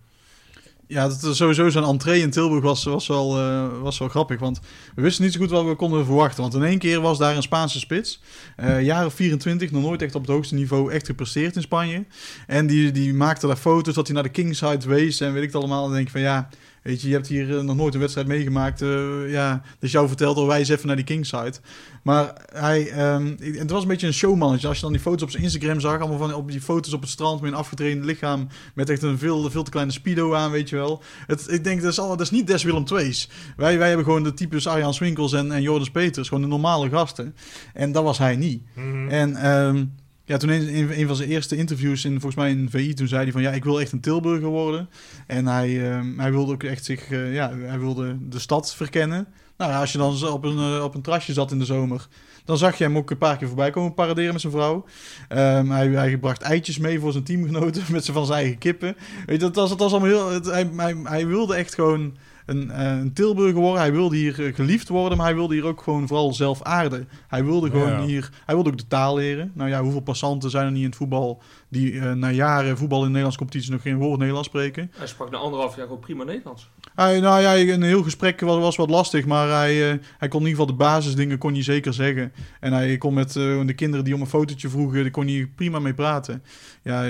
Ja, dat sowieso zijn entree in Tilburg was, was, wel, uh, was wel grappig. Want we wisten niet zo goed wat we konden verwachten. Want in één keer was daar een Spaanse spits. Uh, jaren 24, nog nooit echt op het hoogste niveau echt gepresteerd in Spanje. En die, die maakte daar foto's dat hij naar de Kingside wees en weet ik het allemaal. En dan denk ik van ja, Weet je, je hebt hier eh, nog nooit een wedstrijd meegemaakt. eh, ja, dus jou vertelt al wij eens even naar die Kingside. Maar hij, ehm, het was een beetje een showmannetje. Als je dan die foto's op zijn Instagram zag, allemaal van op die foto's op het strand met een afgetraind lichaam, met echt een veel, veel te kleine speedo aan, weet je wel. Het, ik denk, dat is, al, dat is niet des Willem II's. Wij, wij hebben gewoon de types Arjan Swinkels en, en Peters, gewoon de normale gasten. En dat was hij niet. Mhm. En ehm, ja, toen in, een van zijn eerste interviews, in, volgens mij in VI, toen zei hij van ja, ik wil echt een Tilburger worden. En hij, ehm, hij wilde ook echt zich, eh, ja, hij wilde de stad verkennen. Nou ja, als je dan op een, eh, op een terrasje zat in de zomer, dan zag je hem ook een paar keer voorbij komen paraderen met zijn vrouw. Ehm, hij, hij bracht eitjes mee voor zijn teamgenoten met zijn van zijn eigen kippen. Weet je, dat was, dat was allemaal heel... Hij, hij wilde echt gewoon een, eh, een Tilburger worden. Hij wilde hier eh, geliefd worden, maar hij wilde hier ook gewoon vooral zelf aarden. Hij wilde gewoon Ja. hier... Hij wilde ook de taal leren. Nou ja, hoeveel passanten zijn er niet in het voetbal... die eh, na jaren voetbal in de Nederlandse competitie nog geen woord Nederlands spreken? Hij sprak na anderhalf jaar gewoon prima Nederlands. Hij, nou ja, een heel gesprek was, was wat lastig, maar hij, eh, hij kon in ieder geval de basisdingen kon hij zeker zeggen. En hij kon met eh, de kinderen die om een fotootje vroegen, daar kon hij prima mee praten. Ja,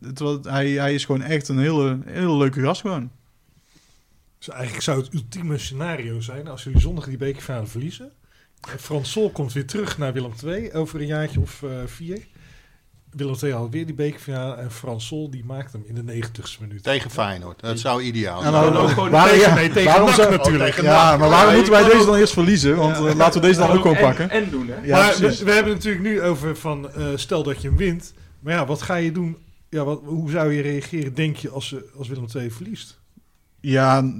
het, was, hij, hij is gewoon echt een hele, hele leuke gast gewoon. Dus eigenlijk zou het ultieme scenario zijn als jullie zondag die bekerfinale verliezen. En Frans Sol komt weer terug naar Willem II over een jaartje of eh, vier. Willem II haalt weer die bekerfinale en Frans Sol die maakt hem in de negentigste minuut. Tegen Feyenoord. Dat zou ideaal En zijn. dan- ook gewoon waarom- tegen, ja, nee, tegen waarom NAC zou- natuurlijk. tegen Ja, maar waarom Ja, moeten wij deze dan eerst verliezen? Want Ja. eh, laten we deze dan ook gewoon en, pakken. En doen, hè? Ja, maar precies. we, we hebben het natuurlijk nu over van eh, stel dat je hem wint. Maar ja, wat ga je doen? Ja, wat, hoe zou je reageren, denk je, als, als Willem II verliest? Ja,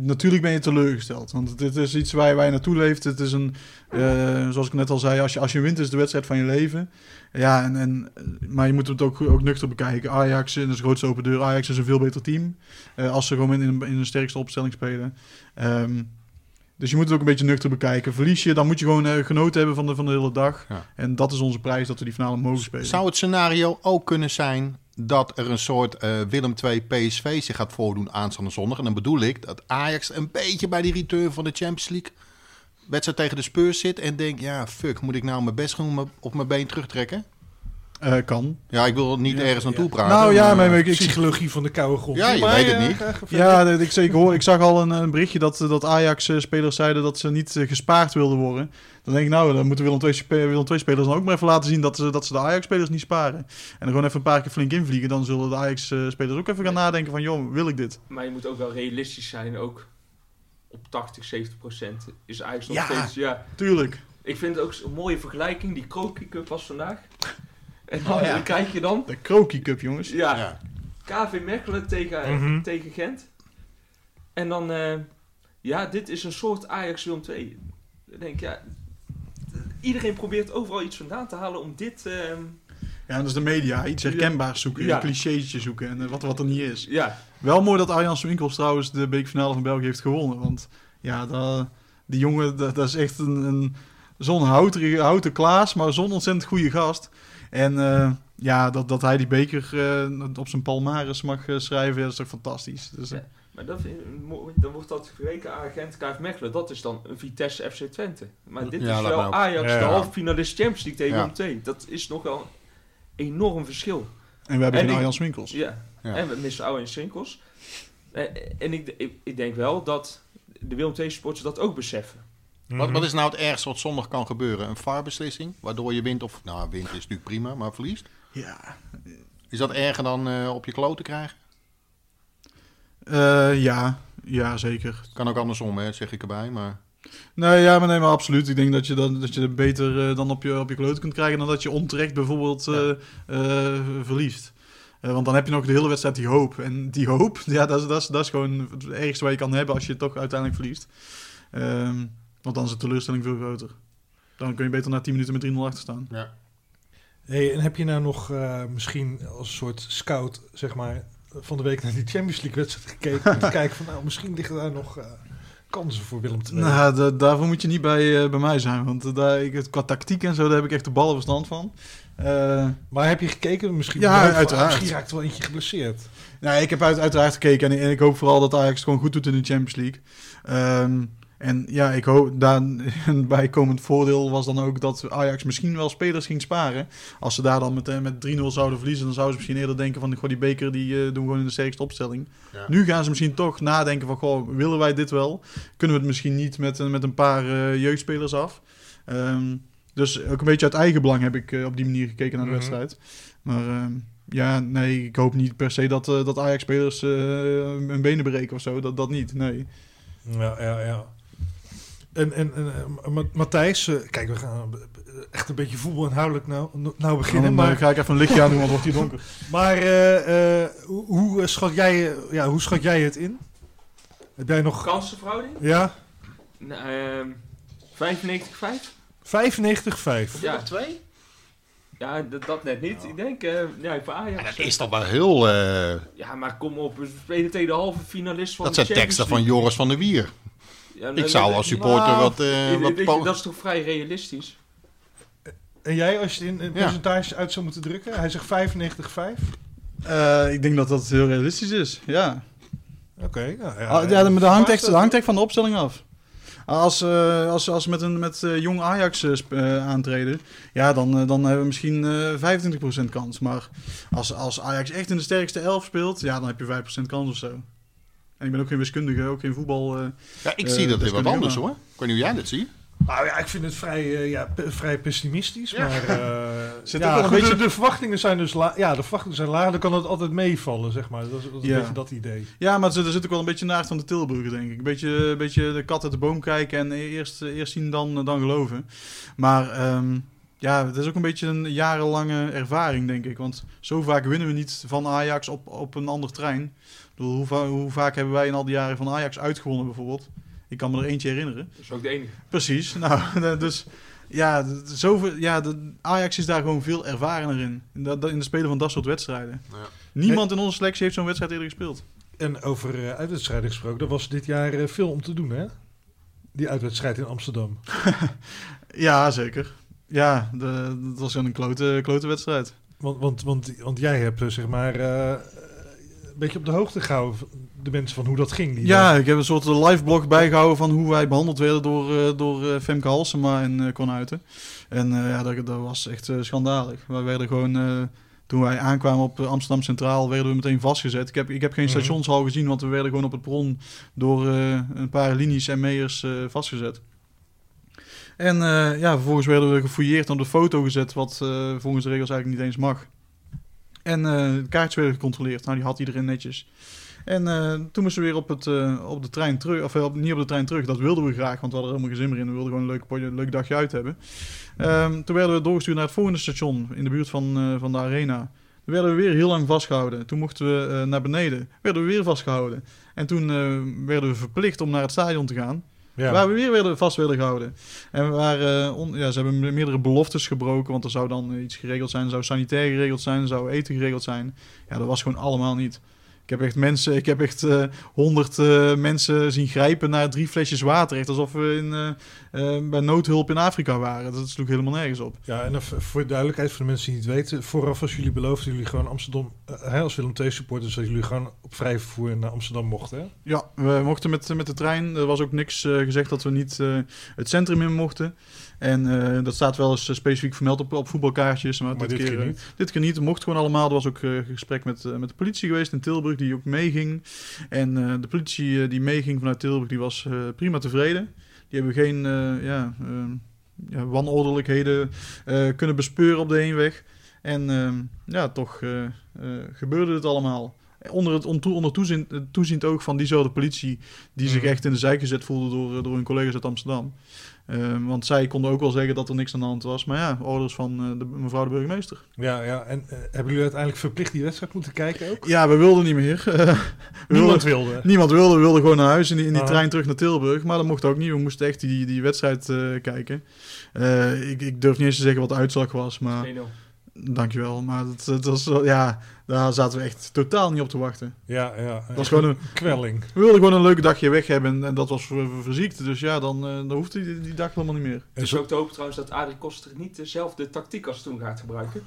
natuurlijk ben je teleurgesteld. Want dit is iets waar je naartoe leeft. Het is een, eh, zoals ik net al zei, als je, als je wint is de wedstrijd van je leven. Ja, en, en, maar je moet het ook, ook nuchter bekijken. Ajax, dat is de grootste open deur. Ajax is een veel beter team. eh, als ze gewoon in, een- in een sterkste opstelling spelen. Ehm, dus je moet het ook een beetje nuchter bekijken. Verlies je, dan moet je gewoon eh, genoten hebben van de, van de hele dag. Ja. En dat is onze prijs, dat we die finale mogen spelen. Zou het scenario ook kunnen zijn dat er een soort eh, Willem II PSV zich gaat voordoen aanstaande zondag? En dan bedoel ik dat Ajax een beetje bij die return van de Champions League wedstrijd tegen de Spurs zit en denkt, ja, fuck, moet ik nou mijn best doen op mijn been terugtrekken? Eh, kan. Ja, ik wil niet Ja, ergens naartoe ja. praten. Nou ja, maar ik, ik, Psychologie van de koude grond. Ja, je Maar, weet het eh, niet. verder. Ja, ik, zeker hoor. Ik zag al een, een berichtje dat, dat Ajax-spelers zeiden dat ze niet eh, gespaard wilden worden. Dan denk ik, nou, dan moeten Willem spe- Willem II spelers dan ook maar even laten zien dat ze, dat ze de Ajax-spelers niet sparen. En dan gewoon even een paar keer flink invliegen. Dan zullen de Ajax-spelers ook even gaan nadenken van, joh, wil ik dit? Maar je moet ook wel realistisch zijn, ook op 80, 70 procent is Ajax nog Ja. steeds... Ja, Tuurlijk. ik vind het ook een mooie vergelijking, die Kroki Cup was vandaag. En Oh, ja. dan krijg je dan, De Kroki Cup, jongens. ja, Ja. KV Mechelen tegen, Mhm. tegen Gent. En dan, eh, ja, dit is een soort Ajax Willem 2. Dan denk ik, ja, iedereen probeert overal iets vandaan te halen om dit, ehm, Ja, dat is de media. Iets herkenbaars zoeken. Ja. Een zoeken. En eh, wat, wat er niet is. ja, Wel mooi dat Arjan Swinkels trouwens de beekfinale van België heeft gewonnen. Want ja, dat, die jongen, dat, dat is echt een, een, zo'n houten, houten Klaas, maar zo'n ontzettend goede gast. En eh, ja, dat, dat hij die beker eh, op zijn palmares mag eh, schrijven, dat is toch fantastisch. Dus, eh, Ja. maar dat dan wordt dat vergeleken aan Gent KV Mechelen. Dat is dan een Vitesse FC Twente. Maar dit Ja, is wel. Ajax, Ja. de halve finalist Champions League tegen 2. Dat is nog wel een enorm verschil. en we hebben En geen Arjan Swinkels. Ja. Ja. En we missen oude en Swinkels. En ik, ik, ik denk wel dat de Willem II supporters dat ook beseffen. Wat, Mhm. wat is nou het ergste wat zondag kan gebeuren? Een VAR-beslissing, waardoor je wint of... Nou, wint is natuurlijk prima, maar verliest. Ja, Is dat erger dan eh, op je kloten krijgen? Eh, ja, ja, zeker. Kan ook andersom, hè, zeg ik erbij, maar... Nee, ja, maar nee, maar absoluut. Ik denk dat je, dan, dat je het beter eh, dan op je, op je kloot kunt krijgen dan dat je onterecht bijvoorbeeld verliest. Want dan heb je nog de hele wedstrijd die hoop. En die hoop, ja, dat is, dat is, dat is gewoon het ergste wat je kan hebben als je het toch uiteindelijk verliest. Ehm, want dan is de teleurstelling veel groter. Dan kun je beter na 10 minuten met 3-0 achter staan. Ja. Hey, en heb je nou nog eh, misschien als een soort scout, zeg maar, van de week naar die Champions League wedstrijd gekeken? om te kijken van, nou, misschien liggen daar nog eh, kansen voor Willem II. Nou, da- daarvoor moet je niet bij, eh, bij mij zijn. Want daar, ik, het- qua tactiek en zo, daar heb ik echt de ballenverstand van. Eh, maar heb je gekeken? Misschien, Ja, behalve- uiteraard. Misschien raakt er wel eentje geblesseerd. Nee, ik heb uit, uiteraard gekeken en, en ik hoop vooral dat Ajax het gewoon goed doet in de Champions League. Ehm, En ja, ik hoop, daar een bijkomend voordeel was dan ook dat Ajax misschien wel spelers ging sparen. Als ze daar dan met, met 3-0 zouden verliezen, dan zouden ze misschien eerder denken van, goh, die beker die eh, doen we gewoon in de sterkste opstelling. Ja. Nu gaan ze misschien toch nadenken van, goh, willen wij dit wel? Kunnen we het misschien niet met, een- met een paar eh, jeugdspelers af? Ehm, dus ook een beetje uit eigen belang heb ik eh, op die manier gekeken naar de Mhm. wedstrijd. Maar ehm, ja, nee, ik hoop niet per se dat, dat Ajax-spelers hun benen breken of zo. Dat, dat niet, nee. Ja, ja, ja. En, en, en eh, Ma- Matthijs, eh, kijk, we gaan eh, echt een beetje voetbal inhoudelijk nou, nou beginnen. Dan Maar, eh, ga ik even een lichtje aan doen, want het wordt hier donker. maar eh, eh, hoe, hoe, schat jij, ja, hoe schat jij het in? Heb jij nog... Kansenverhouding? Ja, Nou, ehm 95-5? 95-5. Ja. twee? Ja, dat, dat net niet. Ik denk, eh ja, voor Ajax. Dat is toch wel heel... eh, Ja, maar kom op. We spelen tegen de halve finalist van dat de zijn teksten van Champions Joris van der Wier. Ja, Ik zou als supporter nou, wat... eh, Ik- wat ik- ik- po- dat is toch vrij realistisch? En jij, als je het in een Ja. percentage uit zou moeten drukken? Hij zegt 95-5. Eh, ik denk dat dat heel realistisch is, ja. Oké. nou ja, Ah, ja, maar dat hangt echt, hangt echt van de opstelling af. Als, eh, als, als met, een, met eh, jong Ajax eh, eh, aantreden, ja, dan, eh, dan hebben we misschien eh 25% kans. Maar als, als Ajax echt in de sterkste elf speelt, ja, dan heb je 5% kans of zo. En ik ben ook geen wiskundige, ook geen voetbal. eh, Ja, ik Eh, zie dat dat weer wat anders hoor. Ik weet niet hoe jij dat ziet. Nou ja, ik vind het vrij, eh, ja, vrij pessimistisch. Ja. Maar eh, Zit ja, een goed, beetje- de, de verwachtingen zijn dus la ja, de verwachtingen zijn laag. Dan kan het altijd meevallen, zeg maar. Dat is, dat is Ja. een beetje dat idee. Ja, maar er zit- er zit ook wel een beetje naast van de Tilburger, denk ik. Een beetje, een beetje de kat uit de boom kijken en eerst, eerst zien dan, dan geloven. Maar ehm, ja, het is ook een beetje een jarenlange ervaring, denk ik. Want zo vaak winnen we niet van Ajax op, op een ander trein. Ik bedoel, hoe, va- hoe vaak hebben wij in al die jaren van Ajax uitgewonnen, bijvoorbeeld? Ik kan me er eentje herinneren. Dat is ook de enige. Precies. Nou, dus ja, zoveel, ja de, Ajax is daar gewoon veel ervarener in. In, dat, in de spelen van dat soort wedstrijden. Ja. Niemand in onze selectie heeft zo'n wedstrijd eerder gespeeld. En over uh, uitwedstrijden gesproken, er was dit jaar uh, veel om te doen, hè? Die uitwedstrijd in Amsterdam. Ja, zeker. Ja, de, dat was een klote, klote wedstrijd. Want, want, want, want jij hebt, uh, zeg maar, uh, een beetje op de hoogte gehouden, de mensen van hoe dat ging. Die ja, dag. ik heb een soort live blog bijgehouden van hoe wij behandeld werden door, uh, door Femke Halsema en uh, Konuiten. En uh, ja, dat, dat, was echt schandalig. Wij werden gewoon, toen wij aankwamen op Amsterdam Centraal, werden we meteen vastgezet. Ik heb, ik heb geen stationshal mm -hmm. gezien, want we werden gewoon op het bron door uh, een paar linies en meers uh, vastgezet. En uh, ja, vervolgens werden we gefouilleerd en op de foto gezet, wat uh, volgens de regels eigenlijk niet eens mag. En uh, de kaartjes werden gecontroleerd. Nou, die had iedereen netjes. En toen moesten we weer op, het, op de trein terug, of niet op de trein terug. Dat wilden we graag, want we hadden er helemaal geen zin meer in. We wilden gewoon een leuk, leuk dagje uit hebben. Um, toen werden we doorgestuurd naar het volgende station in de buurt van, van de arena. Toen werden we weer heel lang vastgehouden. Toen mochten we naar beneden. Werden we weer vastgehouden. En toen werden we verplicht om naar het stadion te gaan. Ja. Waar we weer vast werden gehouden. En waren, on, ja, ze hebben meerdere beloftes gebroken. Want er zou dan iets geregeld zijn. Zou sanitair geregeld zijn. Zou eten geregeld zijn. Ja, dat was gewoon allemaal niet. Ik heb echt mensen, ik heb echt honderd uh, mensen zien grijpen naar drie flesjes water. Echt alsof we in, uh, bij noodhulp in Afrika waren. Dat sloeg helemaal nergens op. Ja, en voor de duidelijkheid voor de mensen die het weten. Vooraf was jullie beloofd dat jullie gewoon Amsterdam, als Willem II supporters, dat jullie gewoon op vrij vervoer naar Amsterdam mochten. Hè? Ja, we mochten met, met de trein. Er was ook niks gezegd dat we niet het centrum in mochten. En uh, dat staat wel eens specifiek vermeld op, op voetbalkaartjes. Maar, maar dit, dit, keer, keer niet. dit keer niet. Het mocht gewoon allemaal. Er was ook uh, gesprek met, met de politie geweest in Tilburg, die ook meeging. En de politie die meeging vanuit Tilburg, die was prima tevreden. Die hebben geen ja, ja, wanordelijkheden kunnen bespeuren op de heenweg. En uh, ja, toch gebeurde het allemaal onder, het, onder toeziend, toeziend oog van diezelfde politie... die zich echt in de zijk gezet voelde door, door hun collega's uit Amsterdam. Uh, want zij konden ook wel zeggen dat er niks aan de hand was. Maar ja, orders van uh, de, mevrouw de burgemeester. Ja, ja. en uh, hebben jullie uiteindelijk verplicht die wedstrijd moeten kijken ook? Ja, we wilden niet meer. niemand wilde, wilde? Niemand wilde. We wilden gewoon naar huis in die, in die ah. trein terug naar Tilburg. Maar dat mocht ook niet. We moesten echt die, die wedstrijd kijken. ik, ik durf niet eens te zeggen wat de uitslag was, maar... 2-0. Dankjewel, maar dat, dat was, ja, daar zaten we echt totaal niet op te wachten. Ja, ja. Dat was gewoon een kwelling. We wilden gewoon een leuk dagje weg hebben en dat was ziekte. Dus ja, dan, dan hoefde die, die dag helemaal niet meer. Het is ook te hopen trouwens dat Adrie Koster niet dezelfde tactiek als toen gaat gebruiken.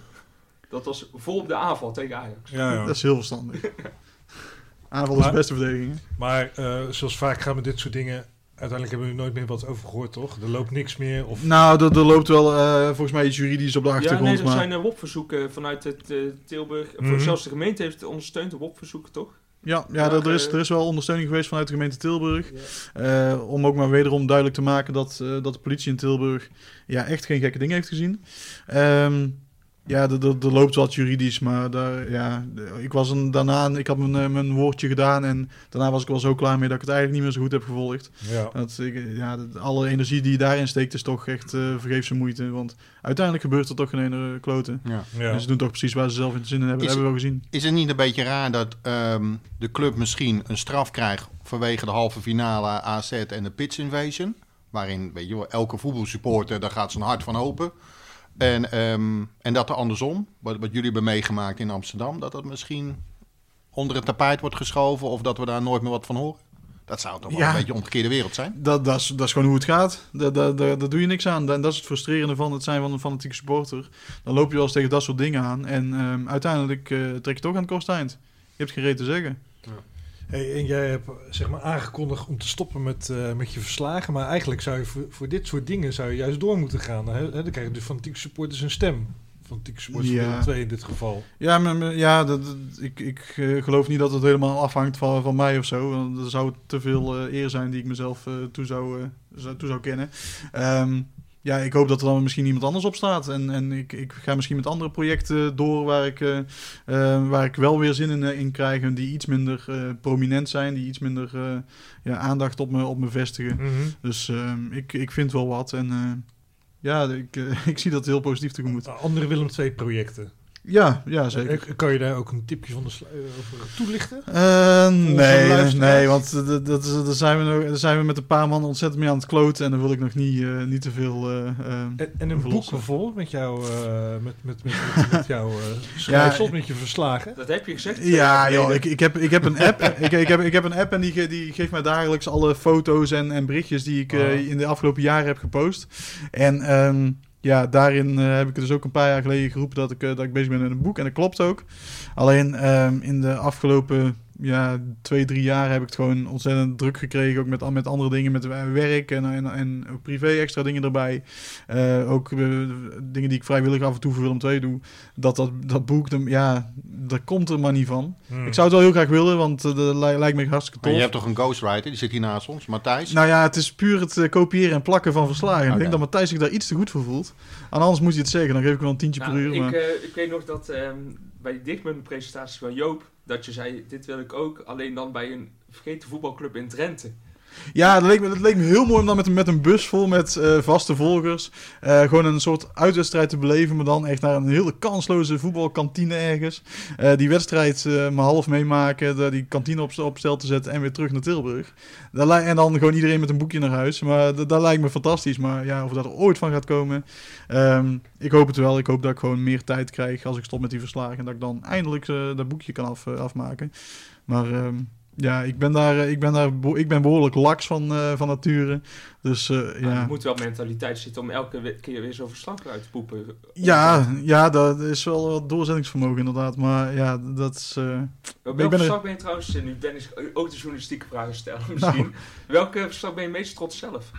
Dat was vol op de aanval tegen Ajax. Ja, ja. Dat is heel verstandig. aanval is de beste verdediging. Maar uh, zoals vaak gaan met dit soort dingen uiteindelijk hebben we er nooit meer wat over gehoord, toch? Er loopt niks meer. Of... Nou, er, er loopt wel eh, volgens mij iets juridisch op de Ja, achtergrond. nee, er maar... zijn uh, WOP-verzoeken vanuit het uh, Tilburg. Voor zelfs de gemeente heeft ondersteund de WOP-verzoeken, toch? Ja, ja Maar, er, er is, eh, er is wel ondersteuning geweest vanuit de gemeente Tilburg. Ja. Eh, om ook maar wederom duidelijk te maken dat, eh, dat de politie in Tilburg ja, echt geen gekke dingen heeft gezien. Ehm, ja, er- er er loopt wat juridisch, maar daar, ja, de- ik was een, daarna, ik had mijn, eh, mijn woordje gedaan en daarna was ik wel zo klaar mee dat ik het eigenlijk niet meer zo goed heb gevolgd. Ja. Dat, ik, ja, dat- alle energie die je daarin steekt is toch echt eh vergeefse moeite, want uiteindelijk gebeurt er toch geen ene kloten. Ja. Ja. En ze doen toch precies waar ze zelf in zin in hebben, Is- hebben we wel gezien. Is het niet een beetje raar dat ehm, de club misschien een straf krijgt vanwege de halve finale AZ en de pitch invasion? Waarin, weet je wel, elke voetbalsupporter, daar gaat zijn hart van open. En, ehm, en dat er andersom, wat, wat jullie hebben meegemaakt in Amsterdam, dat dat misschien onder het tapijt wordt geschoven of dat we daar nooit meer wat van horen? Dat zou toch wel Ja. een beetje een omgekeerde wereld zijn? Dat, dat, is, dat is gewoon hoe het gaat. Daar da, da, daar doe je niks aan. En dat is het frustrerende van het zijn van een fanatieke supporter. Dan loop je wel eens tegen dat soort dingen aan. En ehm, uiteindelijk eh, trek je toch aan het kortste eind. Je hebt geen reet te zeggen. Hey, en jij hebt zeg maar aangekondigd om te stoppen met, eh, met je verslagen. Maar eigenlijk zou je voor, voor dit soort dingen zou je juist door moeten gaan. Hè? Dan krijg je dus fanatieke supporters een stem. Fanatieke supporters Ja. van Willem II in dit geval. Ja, maar, maar- ja dat, ik, ik eh, geloof niet dat het helemaal afhangt van, van mij of zo. Want er zou te veel eh, eer zijn die ik mezelf toe, zou, zou, toe zou kennen. Ehm, ja, ik hoop dat er dan misschien iemand anders op staat. En, en ik, ik ga misschien met andere projecten door waar ik, eh, eh, waar ik wel weer zin in, eh, in krijg. En die iets minder prominent zijn. Die iets minder ja, aandacht op me, op me vestigen. Dus ehm, ik, ik vind wel wat. En ja, ik, ik zie dat heel positief tegemoet. Andere Willem II projecten. Ja, ja zeker. Eh, Kan je daar ook een tipje van de sluier over toelichten? Eh, nee, nee, want eh, dat, is- daar, zijn we nog, daar zijn we met een paar man ontzettend mee aan het kloten. En dan wil ik nog niet, eh, niet te veel... eh, eh, En, en een boek vol met jouw, eh, met, met, met, met, met jouw eh schrijfsels, met je verslagen. Dat heb je gezegd. ja, eh, joh, ik, ik, heb, ik heb een app. ik, ik, heb, ik heb een app en die, die geeft mij dagelijks alle foto's en, en berichtjes die ik eh, Oh. in de afgelopen jaren heb gepost. En ehm, ja, daarin eh, heb ik dus ook een paar jaar geleden geroepen dat ik, eh, dat ik bezig ben met een boek. En dat klopt ook. Alleen ehm, in de afgelopen ja, twee, drie jaar heb ik het gewoon ontzettend druk gekregen. Ook met, met andere dingen, met werk en, en, en ook privé extra dingen erbij. Eh, ook eh, dingen die ik vrijwillig af en toe voor Willem II doe. Dat, dat, dat boek, dan- ja, daar komt er maar niet van. Hmm. Ik zou het wel heel graag willen, want eh, dat li- lijkt me hartstikke Maar tof. je hebt toch een ghostwriter, die zit hier naast ons, Matthijs? Nou ja, het is puur het eh, kopiëren en plakken van verslagen. Ik denk dat Matthijs zich daar iets te goed voor voelt. En anders moet je het zeggen, dan geef ik wel een tientje Nou, per uur. ik, Maar... eh, ik weet nog dat ehm, bij die dichtbundpresentatie van Joop, dat je zei, dit wil ik ook, alleen dan bij een vergeten voetbalclub in Drenthe. Ja, dat leek, me, leek me heel mooi om dan met, een- met een bus vol met eh, vaste volgers... eh, gewoon een soort uitwedstrijd te beleven... maar dan echt naar een hele kansloze voetbalkantine ergens. Eh, die wedstrijd maar half meemaken... die kantine op, stel te zetten en weer terug naar Tilburg. En dan gewoon iedereen met een boekje naar huis. Maar dat, lijkt me fantastisch. Maar ja, of dat er ooit van gaat komen... ehm, ik hoop het wel. Ik hoop dat ik gewoon meer tijd krijg als ik stop met die verslagen... en dat ik dan eindelijk dat boekje kan af, afmaken. Maar... ehm, ja, ik ben daar, eh, ik ben daar, ik ben behoorlijk laks van, eh, van nature. Dus eh, ja. Er moet wel mentaliteit zitten om elke keer weer zo'n verslag uit te poepen. Ja, ja, dat is wel wat doorzettingsvermogen inderdaad. Maar ja, dat is... eh, Welk ben er- verslag ben je trouwens, nu ben ik ook de journalistieke vragen stellen misschien. Nou. Welke verslag ben je meest trots zelf?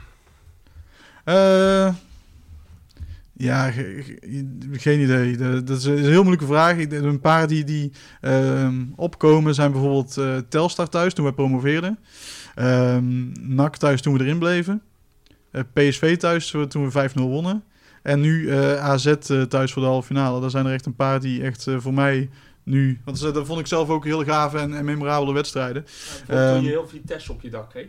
Ja, ge- ge- geen idee. De- Dat is een heel moeilijke vraag. Een paar die, die ehm, opkomen zijn bijvoorbeeld eh, Telstar thuis toen we promoveerden. Ehm NAC thuis toen we erin bleven. Eh, PSV thuis toen we 5-0 wonnen. En nu eh, AZ thuis voor de halve finale. Daar zijn er echt een paar die echt voor mij nu... Want dat vond ik zelf ook heel gave en, en memorabele wedstrijden. Bijvoorbeeld toen Ehm, je heel Vitesse op je dak kreeg.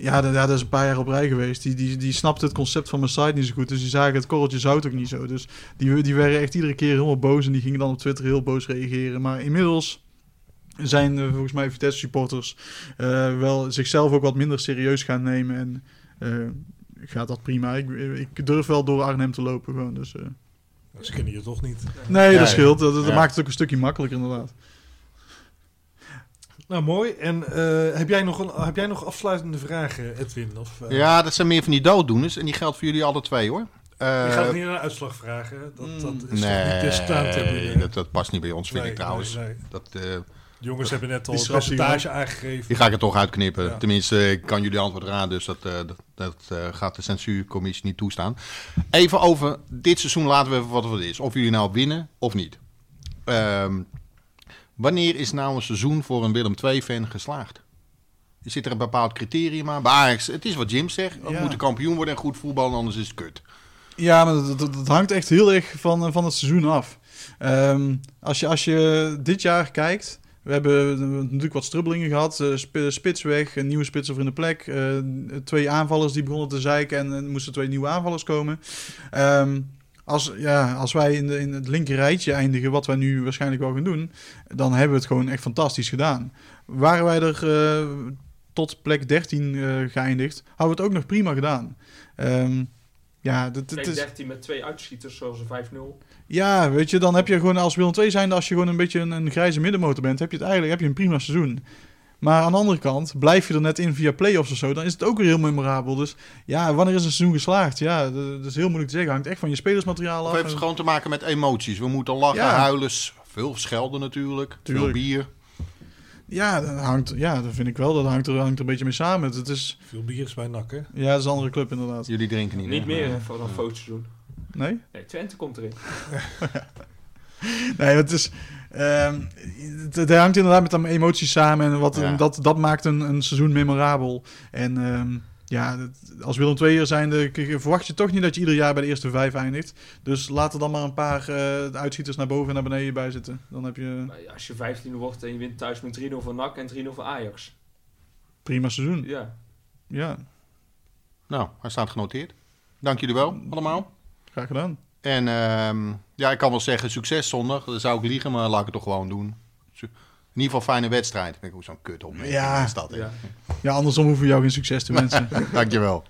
Ja, dat, ja, dat is een paar jaar op rij geweest. Die, die, die snapte het concept van mijn site niet zo goed. Dus die zagen het korreltje zout ook niet zo. Dus die, die werden echt iedere keer helemaal boos. En die gingen dan op Twitter heel boos reageren. Maar inmiddels zijn eh, volgens mij Vitesse supporters eh, wel zichzelf ook wat minder serieus gaan nemen. En eh, gaat dat prima. Ik, ik durf wel door Arnhem te lopen gewoon. Dus, eh. Ze kennen je toch niet. Nee, dat scheelt. Dat, dat ja. maakt het ook een stukje makkelijker inderdaad. Nou, mooi. En eh, heb, jij nog een, heb jij nog afsluitende vragen, Edwin? Of, eh, Ja, dat zijn meer van die dooddoeners en die geldt voor jullie alle twee hoor. Eh, Je gaat niet naar de uitslag vragen. Dat, dat is nee, niet dat, dat past niet bij ons, vind Nee, ik trouwens. nee. Dat, eh, De jongens hebben net al hij percentage aangegeven. Die ga ik er toch uitknippen. Ja. Tenminste, ik kan jullie antwoord raden, dus dat, eh, dat, eh, gaat de censuurcommissie niet toestaan. Even over dit seizoen laten we even wat het is. Of jullie nou winnen of niet. Ehm, wanneer is nou een seizoen voor een Willem II-fan geslaagd? Zit er een bepaald criterium aan? Bij Ajax, het is wat Jim zegt. We Ja. moeten kampioen worden en goed voetballen, anders is het kut. Ja, maar dat, dat, dat hangt echt heel erg van, van het seizoen af. Ehm, als, je, als je dit jaar kijkt, we hebben natuurlijk wat strubbelingen gehad. eh, sp- spits weg, een nieuwe spits over in de plek. eh, twee aanvallers die begonnen te zeiken en er moesten twee nieuwe aanvallers komen. Ehm, als, ja, als wij in, de, in het linker rijtje eindigen, wat wij nu waarschijnlijk wel gaan doen, dan hebben we het gewoon echt fantastisch gedaan. Waren wij er eh, tot plek 13 eh, geëindigd, hadden we het ook nog prima gedaan. Ehm, ja, dat, Plek is... 13 met twee uitschieters, zoals een 5-0. Ja, weet je, dan heb je gewoon als Willem 2 zijnde, als je gewoon een beetje een, een grijze middenmotor bent, heb je het eigenlijk heb je een prima seizoen. Maar aan de andere kant, blijf je er net in via play-offs of zo, dan is het ook weer heel memorabel. Dus ja, wanneer is een seizoen geslaagd? Ja, dat, is heel moeilijk te zeggen. Hangt echt van je spelersmateriaal af. heeft het gewoon te maken met emoties? We moeten lachen, Ja. huilen, veel schelden natuurlijk, veel bier. Ja, dat hangt, ja, dat vind ik wel. Dat hangt er, hangt er een beetje mee samen. Het is, Veel bier is bij NAC, hè? ja, dat is een andere club inderdaad. Jullie drinken niet Niet meer. meer voor een fotoseizoen. Nee? Nee, Twente komt erin. Nee, het is. Ehm, het, het hangt inderdaad met de emoties samen. En wat, Ja. dat, dat maakt een, een seizoen memorabel. En ehm, ja, als Willem II zijnde k- verwacht je toch niet dat je ieder jaar bij de eerste vijf eindigt. Dus laat er dan maar een paar eh, uitschieters naar boven en naar beneden bij zitten. Dan heb je als je 15 wordt en je wint thuis met 3-0 van NAC en 3-0 van Ajax. prima seizoen. Ja. Ja, Nou, hij staat genoteerd. Dank jullie wel allemaal. graag gedaan. En ehm, ja, ik kan wel zeggen succes zondag. Dan zou ik liegen, maar laat ik het toch gewoon doen. In ieder geval fijne wedstrijd. Ik denk, hoe zo'n kut op. Ja. is dat. hè? ja. Ja, andersom hoeven we jou geen succes te wensen. Dankjewel.